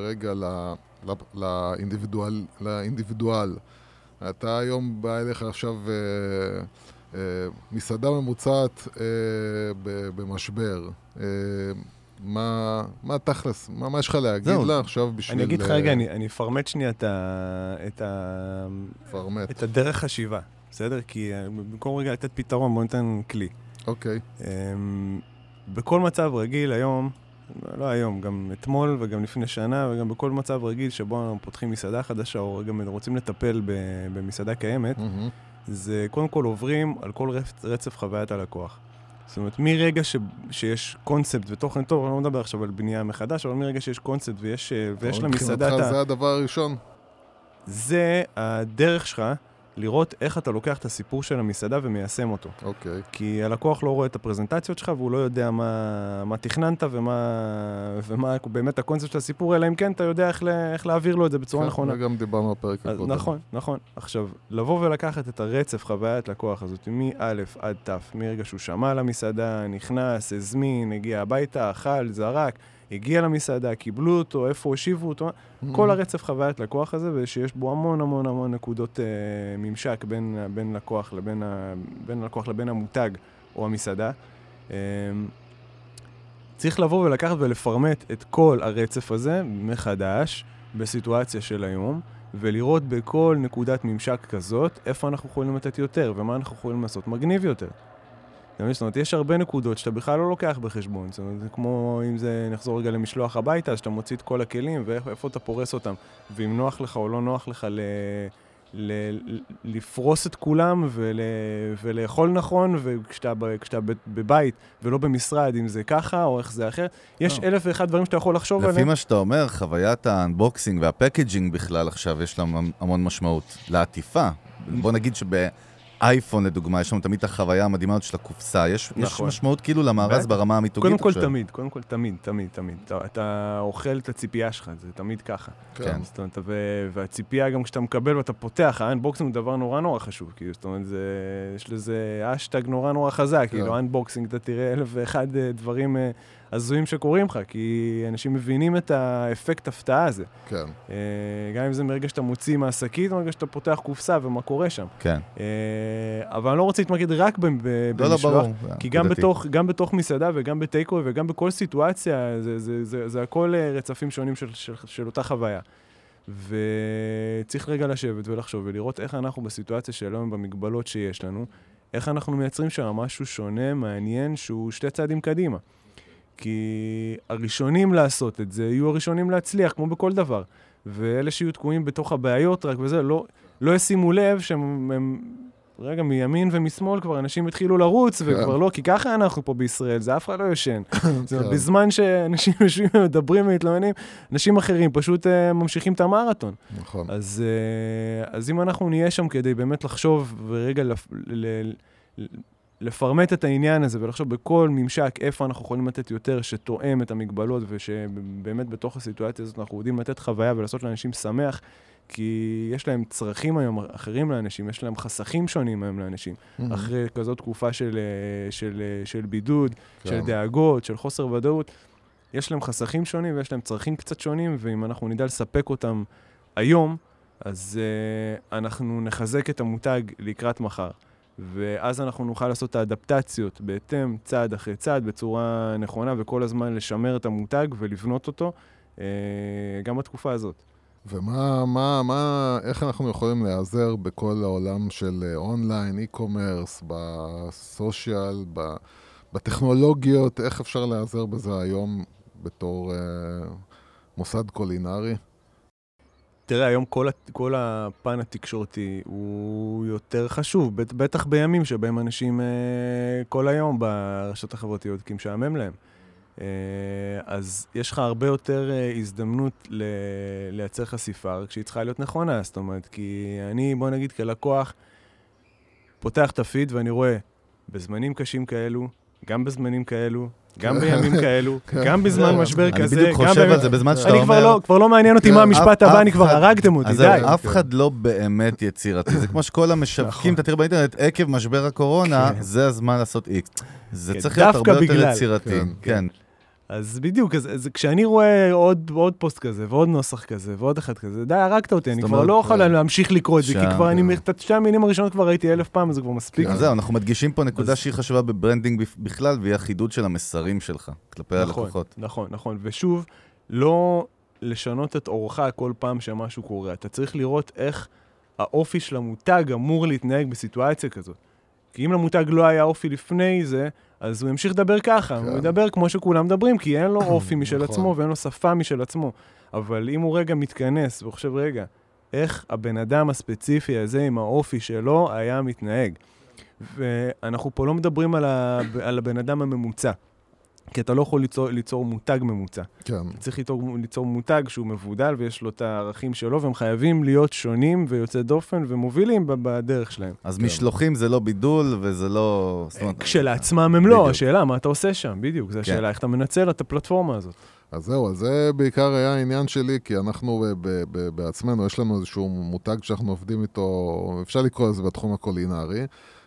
D: רגע ל- ל- לאינדיבידואל, לאינדיבידואל. אתה היום בא אליך עכשיו אה, מסעדה ממוצעת אה, במשבר. אה, מה, מה תכלס, מה, מה יש לך להגיד
B: זהו.
D: לה עכשיו בשביל...
C: אני אגיד לך
D: אה,
C: רגע, אני אני אפרמט שנייה את ה- את ה...
D: פרמט.
C: את הדרך חשיבה, בסדר? כי אה, במקום רגע לתת פתרון, בוא ניתן כלי.
D: אוקיי,
C: אמ, בכל מצב רגיל היום, לא היום, גם אתמול וגם לפני שנה וגם בכל מצב רגיל שבו אנחנו פותחים מסעדה חדשה או גם רוצים לטפל במסעדה קיימת,
D: מהמם.
C: זה קודם כל עוברים על כל רצף, רצף חוויית הלקוח. זאת אומרת, מרגע ש, שיש קונספט ותוכן טוב, אני לא מדבר עכשיו על בנייה מחדש, אבל מרגע שיש קונספט ויש, אה, ויש למסעדה
D: מבחינתך. זה הדבר הראשון?
C: זה הדרך שלך לראות איך אתה לוקח את הסיפור של המסעדה ומיישם אותו.
D: אוקיי.
C: כי הלקוח לא רואה את הפרזנטציות שלך והוא לא יודע מה, מה תכננת ומה, ומה באמת הקונספט של הסיפור, אלא אם כן אתה יודע איך, ל, איך להעביר לו את זה בצורה
D: כן,
C: נכונה.
D: וגם דיברנו בפרק הקודם.
C: נכון, נכון. עכשיו, לבוא ולקחת את הרצף חוויית לקוח הזאת מא' עד ת', מרגע שהוא שמע על המסעדה, נכנס, הזמין, הגיע הביתה, אכל, זרק, הגיע למסעדה, קיבלו אותו, איפה הושיבו אותו, כל הרצף חוויית לקוח הזה, ושיש בו המון המון המון נקודות אה, ממשק בין, בין לקוח לבין ה, בין הלקוח לבין המותג או המסעדה. אה, צריך לבוא ולקחת ולפרמט את כל הרצף הזה מחדש בסיטואציה של היום, ולראות בכל נקודת ממשק כזאת איפה אנחנו יכולים לתת יותר ומה אנחנו יכולים לעשות מגניב יותר. אתה? זאת אומרת, יש הרבה נקודות שאתה בכלל לא לוקח בחשבון. זאת אומרת, זה כמו אם זה, נחזור רגע למשלוח הביתה, אז שאתה מוציא את כל הכלים ואיפה אתה פורס אותם. ואם נוח לך או לא נוח לך ל... ל... לפרוס את כולם ול... ולאכול נכון, וכשאתה ב... כשאתה. בבית ולא במשרד, אם זה ככה או איך זה אחר, יש
B: לא.
C: אלף ואחד דברים שאתה יכול לחשוב
B: לפי
C: עליהם.
B: מה שאתה אומר, חוויית האנבוקסינג והפקג'ינג בכלל עכשיו יש לה המ- המון משמעות. לעטיפה. בוא נגיד שבאייפון לדוגמה, יש לנו תמיד את החוויה המדהימה הזאת של הקופסה. יש, יש
C: נכון.
B: משמעות כאילו למארז. ברמה המיתוגית
C: קודם כל
B: עכשיו.
C: תמיד, קודם כל תמיד, תמיד, תמיד. אתה, אתה אוכל את הציפייה שלך, זה תמיד ככה.
B: כן.
C: זאת אומרת, ו... והציפייה גם כשאתה מקבל ואתה פותח, ה unboxing הוא דבר נורא נורא חשוב, כאילו, זאת אומרת, זה... יש לזה האשטג נורא נורא חזק, כאילו, unboxing, אתה תראה אלף ואחד אה, דברים אה, הזויים שקורים לך, כי אנשים מבינים את האפקט הפתעה הזה.
D: כן.
C: אה, גם אם זה מרגע שאתה מוציא מהשקית, מרגע שאתה פותח קופסה ומה קורה שם.
B: כן.
C: אה, אבל אני לא רוצה להתמקד רק ב- ב-
B: לא, לא,
C: במשלוח,
B: ברור.
C: כי גם
B: נקודתי.
C: בתוך, גם בתוך מסעדה וגם בטייקווי וגם בכל סיטואציה, זה, זה, זה, זה הכל אה, רצפים שונים של, של, של אותה חוויה. וצריך רגע לשבת ולחשוב ולראות איך אנחנו בסיטואציה של היום, במגבלות שיש לנו, איך אנחנו מייצרים שם משהו שונה, מעניין, שהוא שתי צעדים קדימה. כי הראשונים לעשות את זה יהיו הראשונים להצליח, כמו בכל דבר. ואלה שיהיו תקועים בתוך הבעיות רק וזה, לא, לא ישימו לב שהם... הם, רגע, מימין ומשמאל כבר אנשים התחילו לרוץ, וכבר לא, כי ככה אנחנו פה בישראל, זה אף אחד לא ישן. זאת אומרת,
D: כן.
C: בזמן שאנשים יושבים ומדברים ומתלוננים, אנשים אחרים פשוט uh, ממשיכים את המרתון.
D: נכון.
C: אז, uh, אז אם אנחנו נהיה שם כדי באמת לחשוב ורגע לפ, ל, ל, לפרמט את העניין הזה ולחשוב בכל ממשק איפה אנחנו יכולים לתת יותר שתואם את המגבלות ושבאמת בתוך הסיטואציה הזאת אנחנו יודעים לתת חוויה ולעשות לאנשים שמח, כי יש להם צרכים היום אחרים לאנשים, יש להם חסכים שונים היום לאנשים.
D: מהמם.
C: אחרי כזאת תקופה של, אה, של, אה, של בידוד,
D: כן.
C: של דאגות, של חוסר ודאות, יש להם חסכים שונים ויש להם צרכים קצת שונים, ואם אנחנו נדע לספק אותם היום, אז uh, אנחנו נחזק את המותג לקראת מחר. ואז אנחנו נוכל לעשות את האדפטציות בהתאם, צעד אחרי צעד, בצורה נכונה, וכל הזמן לשמר את המותג ולבנות אותו, uh, גם בתקופה הזאת.
D: ומה, מה, מה, איך אנחנו יכולים להיעזר בכל העולם של אונליין, אי-קומרס, בסושיאל, בטכנולוגיות, איך אפשר להיעזר בזה היום בתור uh, מוסד קולינרי?
C: תראה, היום כל, כל הפן התקשורתי הוא יותר חשוב, בטח בימים שבהם אנשים uh, כל היום ברשתות החברתיות, כי משעמם להם. Uh, אז יש לך הרבה יותר uh, הזדמנות ל- לייצר חשיפה, רק שהיא צריכה להיות נכונה, זאת אומרת, כי אני, בוא נגיד, כלקוח, פותח את הפיד ואני רואה, בזמנים קשים כאלו, גם בזמנים כאלו, גם בימים כאלו,
D: כן.
C: גם בזמן משבר כזה,
B: אני בדיוק חושב על זה בזמן שאתה
C: אני
B: אומר...
C: לא, כבר לא מעניין אותי
D: כן,
C: מה המשפט
B: אף-
C: הבא, אני כבר
B: אחד-
C: הרגתם אותי, די.
B: אף אחד לא באמת יצירתי. זה כמו שכל המשווקים,
C: נכון.
B: אתה תראה באינטרנט, עקב משבר הקורונה,
C: כן.
B: זה הזמן לעשות איקס. זה
C: כן,
B: צריך להיות הרבה יותר. יצירתי.
D: כן,
B: כן.
C: אז בדיוק, אז, אז כשאני רואה עוד, עוד פוסט כזה, ועוד נוסח כזה, ועוד אחד כזה, די, הרגת אותי, אני כבר לא יכול
D: כן.
C: להמשיך לקרוא את זה, כי כבר אני,
D: כן.
C: את שתי המילים הראשונות כבר ראיתי אלף פעם, אז זה כבר מספיק.
B: אז זהו, אנחנו מדגישים פה נקודה שהיא חשובה ב branding בכלל, והיא החידוד של המסרים שלך כלפי
C: נכון,
B: הלקוחות.
C: נכון, נכון. ושוב, לא לשנות את עורך כל פעם שמשהו קורה. אתה צריך לראות איך האופי של המותג אמור להתנהג בסיטואציה כזאת. כי אם למותג לא היה אופי לפני זה, אז הוא ימשיך לדבר ככה,
D: כן.
C: הוא ידבר כמו שכולם מדברים, כי אין לו אופי משל
D: נכון.
C: עצמו ואין לו שפה משל עצמו. אבל אם הוא רגע מתכנס וחושב, רגע, איך הבן אדם הספציפי הזה עם האופי שלו היה מתנהג? ואנחנו פה לא מדברים על, ה... על הבן אדם הממוצע. כי אתה לא יכול ליצור, ליצור מותג ממוצע.
D: כן.
C: אתה צריך ליצור, ליצור מותג שהוא מבודל ויש לו את הערכים שלו, והם חייבים להיות שונים ויוצאי דופן ומובילים בדרך שלהם.
B: אז
D: כן.
B: משלוחים זה לא בידול וזה לא... אומרת,
C: כשלעצמם הם לא,
B: בדיוק.
C: השאלה, מה אתה עושה שם? בדיוק, זו השאלה, איך אתה מנצל את הפלטפורמה הזאת.
D: אז זהו, אז זה בעיקר היה העניין שלי, כי אנחנו ב- ב- ב- בעצמנו, יש לנו איזשהו מותג שאנחנו עובדים איתו, אפשר לקרוא לזה בתחום הקולינרי,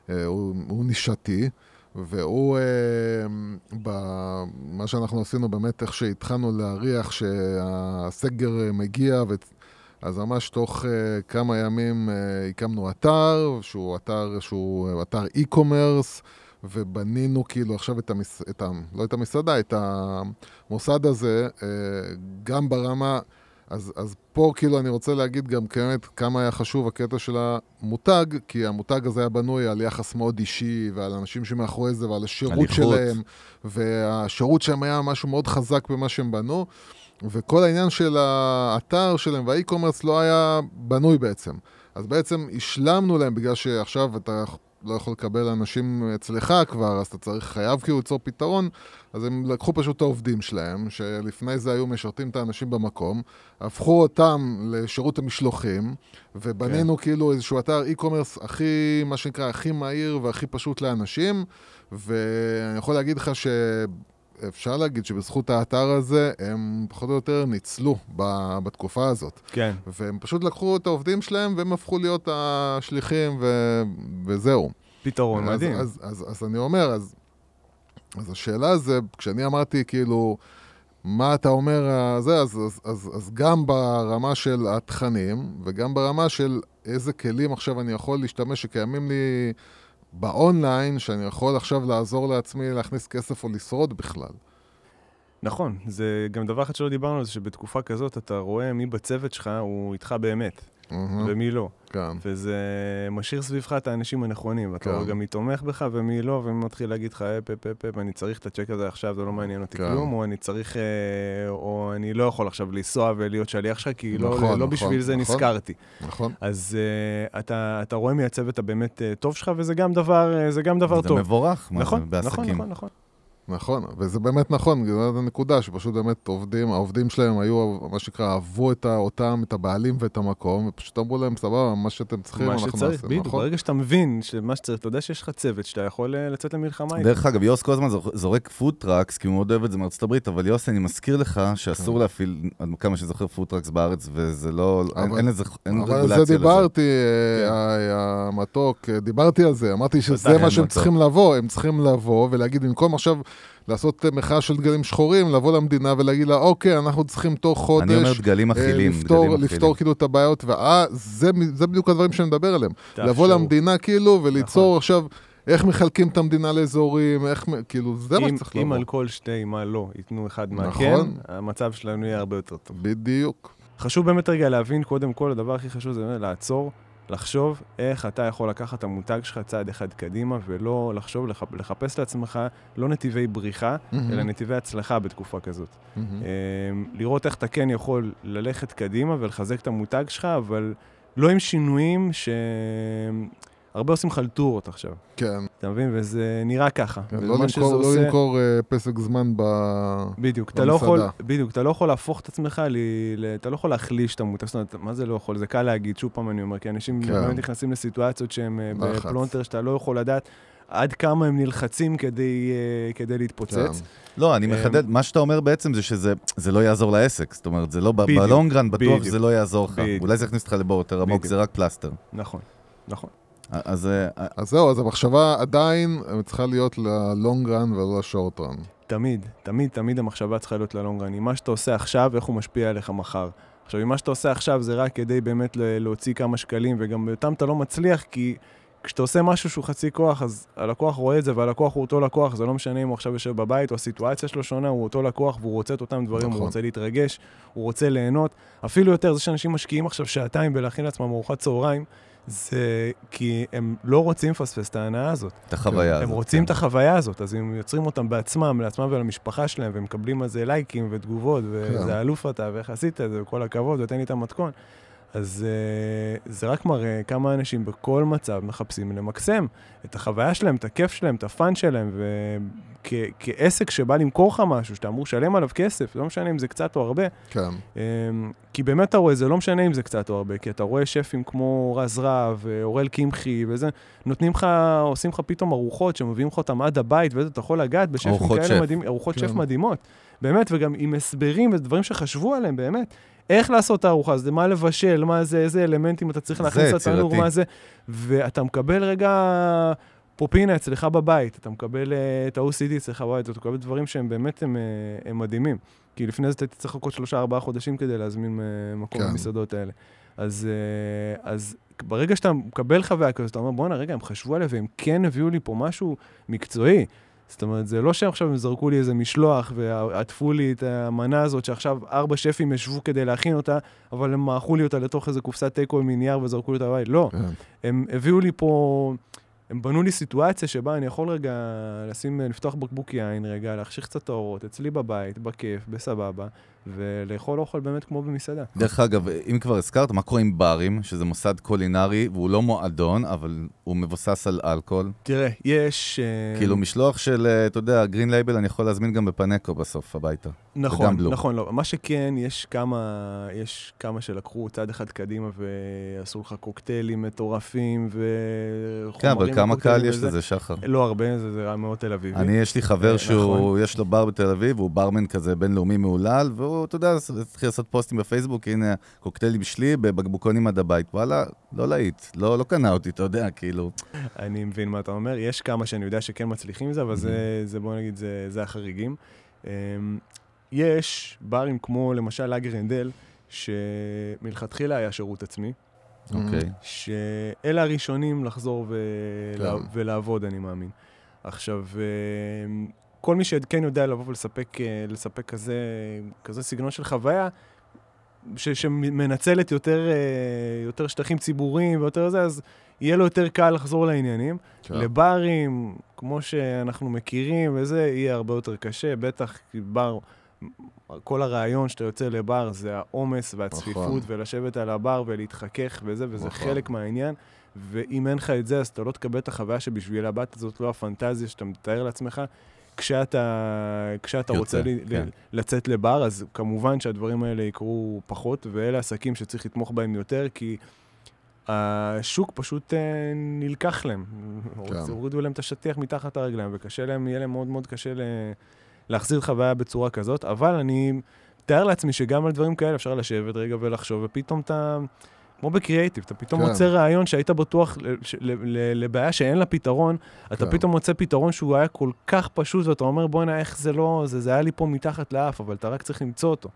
D: אה, הוא, הוא נישתי, והוא, אה, מה שאנחנו עשינו באמת, איך שהתחלנו להריח שהסגר אה, מגיע, ו... אז ממש תוך uh, כמה ימים uh, הקמנו אתר, שהוא אתר שהוא אתר e-commerce, ובנינו כאילו עכשיו את, המס... את ה... לא את המסעדה, את המוסד הזה, uh, גם ברמה... אז, אז פה כאילו אני רוצה להגיד גם באמת כמה היה חשוב הקטע של המותג, כי המותג הזה היה בנוי על יחס מאוד אישי ועל אנשים שמאחורי זה ועל השירות. שלהם, והשירות שלהם היה משהו מאוד חזק במה שהם בנו. וכל העניין של האתר שלהם והאי-קומרס לא היה בנוי בעצם. אז בעצם השלמנו להם, בגלל שעכשיו אתה לא יכול לקבל אנשים אצלך כבר, אז אתה צריך, חייב כאילו ליצור פתרון, אז הם לקחו פשוט את העובדים שלהם, שלפני זה היו משרתים את האנשים במקום, הפכו אותם לשירות המשלוחים, ובנינו כן. כאילו איזשהו אתר אי-קומרס הכי, מה שנקרא, הכי מהיר והכי פשוט לאנשים, ואני יכול להגיד לך ש... אפשר להגיד שבזכות האתר הזה, הם פחות או יותר ניצלו ב- בתקופה הזאת.
C: כן.
D: והם פשוט לקחו את העובדים שלהם, והם הפכו להיות השליחים, ו- וזהו.
C: פתרון
D: אז,
C: מדהים.
D: אז, אז, אז אני אומר, אז, אז השאלה זה, כשאני אמרתי כאילו, מה אתה אומר, אה, זה, אז, אז, אז, אז גם ברמה של התכנים, וגם ברמה של איזה כלים עכשיו אני יכול להשתמש שקיימים לי באונליין, שאני יכול עכשיו לעזור לעצמי להכניס כסף או לשרוד בכלל.
C: נכון, זה גם דבר אחד שלא דיברנו על זה, שבתקופה כזאת אתה רואה מי בצוות שלך הוא איתך באמת,
D: מהמם,
C: ומי לא.
D: כן.
C: וזה משאיר סביבך את האנשים הנכונים, ואתה
D: כן.
C: רואה גם מי תומך בך ומי לא, ומי מתחיל להגיד לך, אפ, אפ, אפ, אפ, אני צריך את הצ'ק הזה עכשיו, זה לא מעניין אותי
D: כן.
C: כלום, או אני צריך, אה, או אני לא יכול עכשיו לנסוע ולהיות שליח שלך, כי לא-
D: נכון,
C: לא
D: נכון,
C: בשביל זה
D: נכון.
C: נזכרתי.
D: נכון?
C: אז אה, אתה אתה רואה מי הצוות הבאמת אה, טוב שלך, וזה גם דבר אה, זה גם דבר
B: זה
C: טוב.
B: מבורך, מה זה,
C: נכון, נכון,
B: בעסקים.
C: נכון, נכון.
D: נכון, וזה באמת נכון, זאת הנקודה, שפשוט באמת עובדים, העובדים שלהם היו, מה שנקרא, אהבו את אותם, את הבעלים ואת המקום, ופשוט אמרו להם, סבבה, מה שאתם צריכים,
C: מה
D: אנחנו
C: שצריך,
D: נעשה,
C: בדיוק,
D: נכון?
C: ברגע שאתה מבין שמה שצריך, אתה יודע שיש לך צוות שאתה יכול אה, לצאת למלחמה איתו.
B: דרך אגב, יוס כל הזמן זור- זורק food trucks, כי הוא מאוד אוהב את זה מארצות הברית, אבל יוס, אני מזכיר לך שאסור
D: כן.
B: להפעיל, עד כמה שאני זוכר, food trucks בארץ, וזה לא, אין-
D: אבל-
B: אין לזה, אין
D: אבל
B: רגולציה לזה.
D: זה דיברתי,
C: כן.
D: אה, המתוק, אה, דיברתי על זה, אמרתי שזה מה שהם
B: מתוק.
D: צריכים לבוא, הם צריכים לבוא ולהגיד, במקום עכשיו לעשות אה, מחאה של דגלים שחורים, לבוא למדינה ולהגיד לה, אוקיי, אנחנו צריכים תוך חודש...
B: אני אומר דגלים
D: אה,
B: אכילים,
D: לפתור,
B: דגלים
D: לפתור. כאילו את הבעיות, וזה זה בדיוק הדברים שאני מדבר עליהם. לבוא
C: תאפשרו.
D: למדינה כאילו וליצור
C: נכון.
D: עכשיו איך מחלקים את המדינה לאזורים, איך, כאילו, זה מה
C: אם-
D: שצריך
C: אם
D: לבוא.
C: על כל שתי מה לא ייתנו אחד מה
D: נכון.
C: כן, המצב שלנו יהיה הרבה יותר טוב.
D: בדיוק.
C: חשוב באמת רגע להבין, קודם כל, הדבר הכי חשוב זה באמת לעצור, לחשוב איך אתה יכול לקחת את המותג שלך צעד אחד קדימה, ולא לחשוב, לח, לחפש לעצמך לא נתיבי בריחה,
D: מהמם,
C: אלא נתיבי הצלחה בתקופה כזאת.
D: מהמם.
C: אמ, לראות איך אתה כן יכול ללכת קדימה ולחזק את המותג שלך, אבל לא עם שינויים ש... הרבה עושים חלטורות עכשיו,
D: כן,
C: אתה מבין? וזה נראה ככה.
D: כן, לא למכור- לא
C: עושה-
D: למכור אה, פסק זמן ב...
C: בדיוק, אתה לא יכול,
D: במסעדה.
C: בדיוק, אתה לא יכול להפוך את עצמך, ל, ל, אתה לא יכול להחליש את המותג, זאת אומרת, מה זה לא יכול? זה קל להגיד, שוב פעם אני אומר, כי אנשים
D: כן.
C: באמת נכנסים לסיטואציות שהם אה,
D: לחץ.
C: בפלונטר, שאתה לא יכול לדעת עד כמה הם נלחצים כדי, אה, כדי להתפוצץ.
D: כן.
B: לא, אני
C: אמ,
B: מחדד, מה שאתה אומר בעצם זה שזה זה לא יעזור לעסק. זאת אומרת, זה לא, ב-
C: בדיוק,
B: בלונגרן בטוח. שזה לא יעזור לך. אולי זה יכניס אותך לבור יותר עמוק. זה רק פלסטר.
C: נכון, נכון.
B: אז אה,
D: אז זהו, אז המחשבה עדיין אה, צריכה להיות ללונג רן ולא לשורט רן.
C: תמיד, תמיד, תמיד המחשבה צריכה להיות ללונגרן. עם מה שאתה עושה עכשיו, איך הוא משפיע עליך מחר. עכשיו, אם מה שאתה עושה עכשיו זה רק כדי באמת ל- להוציא כמה שקלים, וגם באותם אתה לא מצליח, כי כשאתה עושה משהו שהוא חצי כוח, אז הלקוח רואה את זה, והלקוח הוא אותו לקוח, זה לא משנה אם הוא עכשיו יושב בבית, או הסיטואציה שלו שונה, הוא אותו לקוח, והוא רוצה את אותם דברים,
D: נכון.
C: הוא רוצה להתרגש, הוא רוצה ליהנות. אפילו יותר, זה שאנשים משקיעים עכשיו שעתיים בלהכין לעצמם ארוחת צהריים, זה כי הם לא רוצים לפספס את ההנאה הזאת.
B: את החוויה הזאת.
C: הם רוצים את
B: כן.
C: החוויה הזאת, אז הם יוצרים אותם בעצמם, לעצמם ולמשפחה שלהם, והם מקבלים על זה לייקים ותגובות,
D: כן.
C: וזה אלוף אתה, ואיך עשית את זה, וכל הכבוד, ותן לי את המתכון. אז uh, זה רק מראה כמה אנשים בכל מצב מחפשים למקסם את החוויה שלהם, את הכיף שלהם, את הפאן שלהם, וכעסק שבא למכור לך משהו, שאתה אמור לשלם עליו כסף, לא משנה אם זה קצת או הרבה,
D: כן,
C: אמ, כי באמת אתה רואה, זה לא משנה אם זה קצת או הרבה, כי אתה רואה שפים כמו רז רהב, אורל קמחי וזה, נותנים לך, עושים לך פתאום ארוחות שמביאים לך אותם עד הבית, וזה, אתה יכול לגעת בשפים כאלה. מדהימים, ארוחות
D: כן.
C: שף מדהימות. באמת, וגם עם הסברים ודברים שחשבו עליהם, באמת. איך לעשות את הארוחה הזאת, מה לבשל, מה זה, איזה אלמנטים אתה צריך
B: זה
C: להכניס לתנור. מה זה, ואתה מקבל רגע פופינה אצלך בבית, אתה מקבל אה, את ה-OCD אצלך בבית, אתה מקבל דברים שהם באמת הם, אה, הם מדהימים. כי לפני זה אתה הייתי צריך לחכות שלושה, ארבעה חודשים כדי להזמין אה, מקום
D: כן.
C: במסעדות האלה. אז, אז ברגע שאתה מקבל חוויה כזאת, אתה אומר, בואנה, רגע, הם חשבו עליה והם כן הביאו לי פה משהו מקצועי. זאת אומרת, זה לא שעכשיו הם זרקו לי איזה משלוח ועטפו לי את המנה הזאת, שעכשיו ארבע שפים ישבו כדי להכין אותה, אבל הם מעכו לי אותה לתוך איזה קופסת תיקו מנייר וזרקו לי אותה בבית. לא,
D: כן.
C: הם הביאו לי פה, הם בנו לי סיטואציה שבה אני יכול רגע לשים, לפתוח בקבוק יין רגע, להחשיך קצת את האורות, אצלי בבית, בכיף, בסבבה, ולאכול אוכל באמת כמו במסעדה.
B: דרך אגב, אם כבר הזכרת, מה קורה עם ברים, שזה מוסד קולינרי, והוא לא מועדון, אבל הוא מבוסס על אלכוהול?
C: תראה, יש... אה,
B: כאילו משלוח של, אה, אתה יודע, Green Label אני יכול להזמין גם בפנקו בסוף הביתה.
C: נכון. נכון, לא. מה שכן, יש כמה, יש כמה שלקחו צעד אחד קדימה ועשו לך קוקטיילים מטורפים וחומרים...
B: כן, אבל כמה קהל יש. לזה, שחר?
C: לא הרבה, זה, זה היה מאוד תל אביבי.
B: אני, יש לי חבר
C: אה,
B: שהוא,
C: נכון.
B: יש לו בר בתל אביב, הוא ברמן כזה בינלאומי מהולל, והוא, אתה יודע, התחיל לעשות פוסטים בפייסבוק, הנה, קוקטיילים שלי בבקבוקונים עד הבית. וואלה, לא להיט, לא, לא קנה אותי, אתה יודע, כאילו.
C: אני מבין מה אתה אומר. יש כמה שאני יודע שכן מצליחים עם זה, אבל זה, זה בוא נגיד, זה, זה החריגים. אמ, יש ברים כמו למשל לאגר הנדל, שמלכתחילה היה שירות עצמי,
B: אוקיי.
C: שאלה הראשונים לחזור ולה...
D: כן.
C: ולעבוד, אני מאמין. עכשיו, אמ, כל מי שכן יודע לבוא ולספק אה, לספק כזה, כזה סגנון של חוויה, ש, שמנצלת יותר, אה, יותר שטחים ציבוריים ויותר זה, אז יהיה לו יותר קל לחזור לעניינים.
D: כן.
C: לברים, כמו שאנחנו מכירים וזה, יהיה הרבה יותר קשה, בטח כי בר, כל הרעיון שאתה יוצא לבר זה העומס והצפיפות,
D: נכון.
C: ולשבת על הבר ולהתחכך וזה, וזה
D: נכון.
C: חלק מהעניין. ואם אין לך את זה, אז אתה לא תקבל את החוויה שבשבילה באת, זאת לא הפנטזיה שאתה מתאר לעצמך. כשאתה, כשאתה
B: יוצא,
C: רוצה
B: כן.
C: לצאת לבר, אז כמובן שהדברים האלה יקרו פחות, ואלה עסקים שצריך לתמוך בהם יותר, כי השוק פשוט אה, נלקח להם.
D: כן.
C: הורידו להם את השטיח מתחת הרגליים, וקשה להם, יהיה להם מאוד מאוד קשה ל... להחזיר חוויה בצורה כזאת, אבל אני מתאר לעצמי שגם על דברים כאלה אפשר לשבת רגע ולחשוב, ופתאום אתה, כמו בקריאייטיב, אתה פתאום
D: כן.
C: מוצא רעיון שהיית בטוח ש- לבעיה שאין לה פתרון, אתה
D: כן.
C: פתאום מוצא פתרון שהוא היה כל כך פשוט, ואתה אומר, בואנה, איך זה לא, זה, זה היה לי פה מתחת לאף, אבל אתה רק צריך למצוא אותו.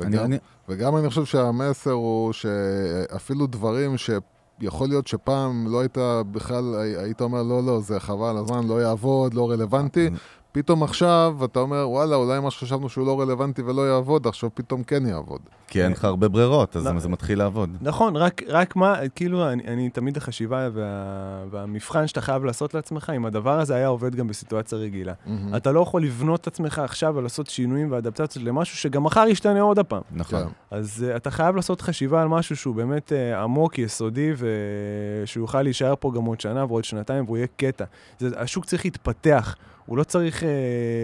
B: אני,
D: וגם-
B: אני,
D: וגם אני חושב שהמסר הוא שאפילו דברים שיכול להיות שפעם לא היית בכלל, הי- היית אומר, לא, לא, זה חבל, הזמן לא יעבוד, לא רלוונטי. פתאום עכשיו אתה אומר, וואלה, אולי מה שחשבנו שהוא לא רלוונטי ולא יעבוד, עכשיו פתאום כן יעבוד.
B: כי אין לך הרבה ברירות, אז
C: לא.
B: זה מתחיל לעבוד.
C: נכון, רק, רק מה, כאילו, אני, אני תמיד החשיבה וה, והמבחן שאתה חייב לעשות לעצמך, אם הדבר הזה היה עובד גם בסיטואציה רגילה. אתה לא יכול לבנות את עצמך עכשיו ולעשות שינויים ואדפטציות למשהו שגם מחר ישתנה עוד הפעם.
B: נכון.
D: כן.
C: אז uh, אתה חייב לעשות חשיבה על משהו שהוא באמת uh, עמוק, יסודי, ושהוא יוכל להישאר פה גם עוד שנה ועוד שנתיים, והוא יהיה קטע. זה, השוק צריך להתפתח, הוא לא צריך,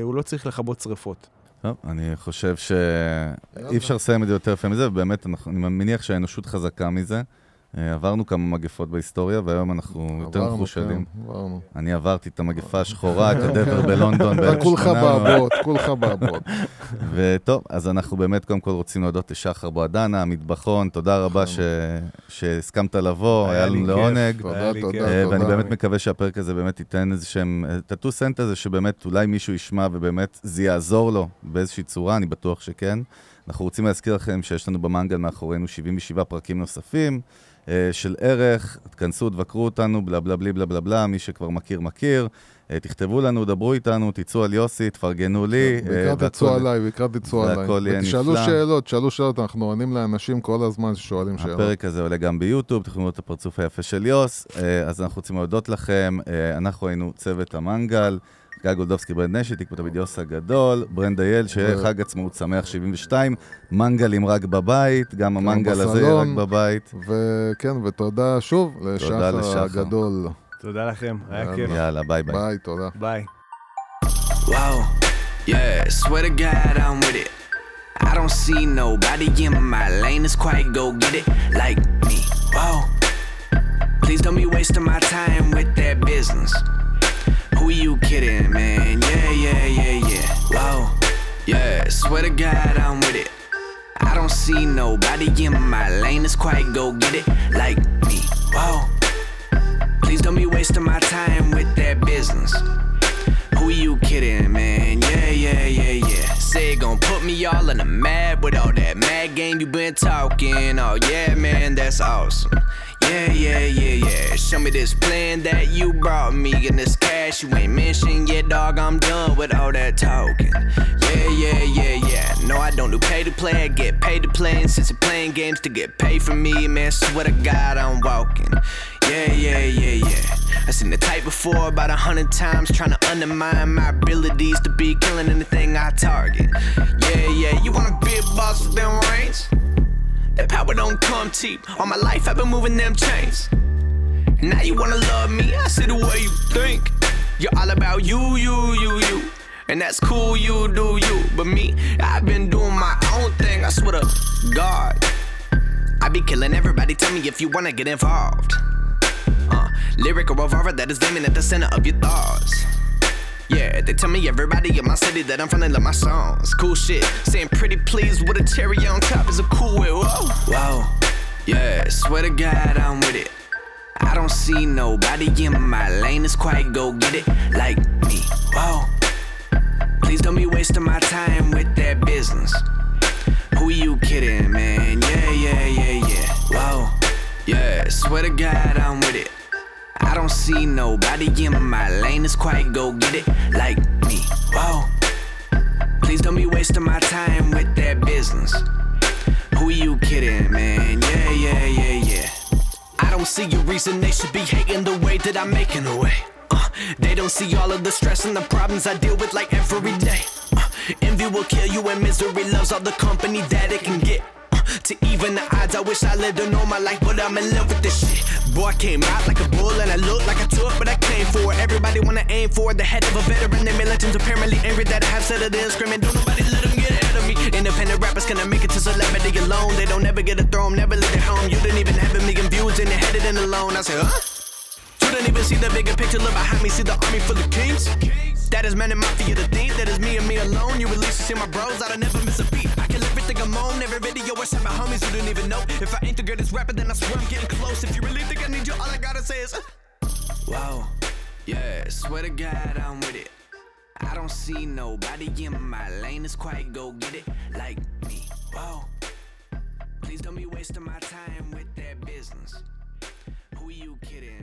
C: הוא לא צריך לכבות שריפות.
B: טוב, אני חושב שאי אפשר לסיים את זה יותר יפה מזה, ובאמת, אני מניח שהאנושות חזקה מזה. אה, עברנו כמה מגפות בהיסטוריה, והיום אנחנו יותר.
D: כן, עברנו.
B: אני עברתי את המגפה השחורה, את הדבר בלונדון
D: כולך
B: ב-1800.
D: באבעות, כולך באבעות.
B: וטוב, אז אנחנו באמת קודם כל רוצים להודות לשחר בועדנה, המטבחון, תודה רבה ש... שהסכמת לבוא, היה לנו לעונג.
D: תודה,
C: לי
D: תודה.
B: אה, ואני. באמת מקווה שהפרק הזה באמת ייתן איזה שהם, את הטו-סנט הזה שבאמת אולי מישהו ישמע ובאמת זה יעזור לו באיזושהי צורה, אני בטוח שכן. אנחנו רוצים להזכיר לכם שיש לנו במנגל מאחורינו 77 פרקים נוספים אה, של ערך, תכנסו, תבקרו אותנו, בלה בלה בלי בלה בלה בלה, מי שכבר מכיר מכיר. אה, תכתבו לנו, דברו איתנו, תצאו על יוסי, תפרגנו לי. אה,
D: בעיקר
B: והכל-
D: תצאו עליי, בעיקר תצאו
B: והכל
D: עליי.
B: יהיה
D: ותשאלו
B: נפלא.
D: שאלות, תשאלו שאלות, אנחנו עונים לאנשים כל הזמן ששואלים שאלות.
B: הפרק הזה עולה גם ביוטיוב, תוכלו לראות את הפרצוף היפה של יוס. אה, אז אנחנו רוצים להודות לכם. אה, אנחנו היינו צוות המנגל, גיא גולדובסקי, ברנד נשי, תקפו תמיד יוס הגדול, ברנד אייל, שיהיה חג עצמאות שמח 72, מנגלים רק בבית, גם המנגל הזה יהיה רק. בבית.
D: וכן, ותודה שוב לשחר. הגדול.
C: תודה לכם, היה
D: יאללה.
C: כיף.
B: יאללה, ביי ביי.
D: ביי, תודה.
C: ביי.
A: Whoa, yeah, swear to God I'm with it. I don't see nobody in my lane that's quite go get it like me. Whoa, please don't be wasting my time with that business. Who you kidding, man? Yeah, yeah, yeah, yeah. Whoa, yeah, swear to God I'm with it. I don't see nobody in my lane that's quite go get it like me. Whoa, please don't be wasting my time with that business. Who you kidding, man? Yeah, yeah, yeah, yeah. Say gon' put me all in a mad with all that mad game you been talking. Oh yeah, man, that's awesome. Yeah, yeah, yeah, yeah. Show me this plan that you brought me and this cash you ain't mentioned yet, dog. I'm done with all that talking. Yeah, yeah, yeah, yeah. No, I don't do pay to play. I get paid to play, and since you're playing games to get paid from me, man, swear to God I'm walking. Yeah, yeah, yeah, yeah. I seen the type before about a hundred times, trying to undermine my abilities to be killing anything I target. Yeah, yeah, you wanna be a boss with them reins? That power don't come cheap. All my life I've been moving them chains. Now you wanna love me? I see the way you think. You're all about you, you, you, you. And that's cool, you do you. But me, I've been doing my own thing. I swear to God. I be killing everybody. Tell me if you wanna get involved. Uh, lyric or revolver that is aiming at the center of your thoughts. Yeah, they tell me everybody in my city that I'm finna love my songs. Cool shit. Saying pretty please with a cherry on top is a cool way. Whoa. Whoa. Yeah, swear to God I'm with it. I don't see nobody in my lane that's quite go get it like me. Whoa. Please don't be wasting my time with that business. Who you kidding, man? Yeah, yeah, yeah, yeah. Whoa. Yeah, swear to God I'm with it. I don't see nobody in my lane that's quite go get it like me. Whoa. Please don't be wasting my time with that business. Who you kidding, man? Yeah, yeah, yeah, yeah. I don't see a reason they should be hating the way that I'm making away. Uh, they don't see all of the stress and the problems I deal with like every day. Uh, envy will kill you and misery loves all the company that it can get. Uh, to even the odds, I wish I lived a normal life, but I'm in love with this shit. Boy, I came out like a bull and I look like I took, but I came for it. Everybody wanna aim for it. the head of a veteran. Their militants apparently angry that I have settled in, screaming, don't nobody let them get ahead of me. Independent rappers gonna make it to celebrity alone. They don't ever get a throne, never leave their home. You didn't even have a million views and they're headed in alone. I said, huh? You didn't even see the bigger picture, look behind me, see the army full of kings. That is man and mafia, the thief, that is me and me alone. You release to see my bros, I don't never miss a beat. I kill everything I'm on, every video I share my homies, you didn't even know. If I ain't the greatest rapper, then I swear I'm getting close. If you really think I need you, all I gotta say is, uh. Wow, yeah, swear to God I'm with it. I don't see nobody in my lane that's quite go get it like me. Whoa, please don't be wasting my time with that business. Who you kidding,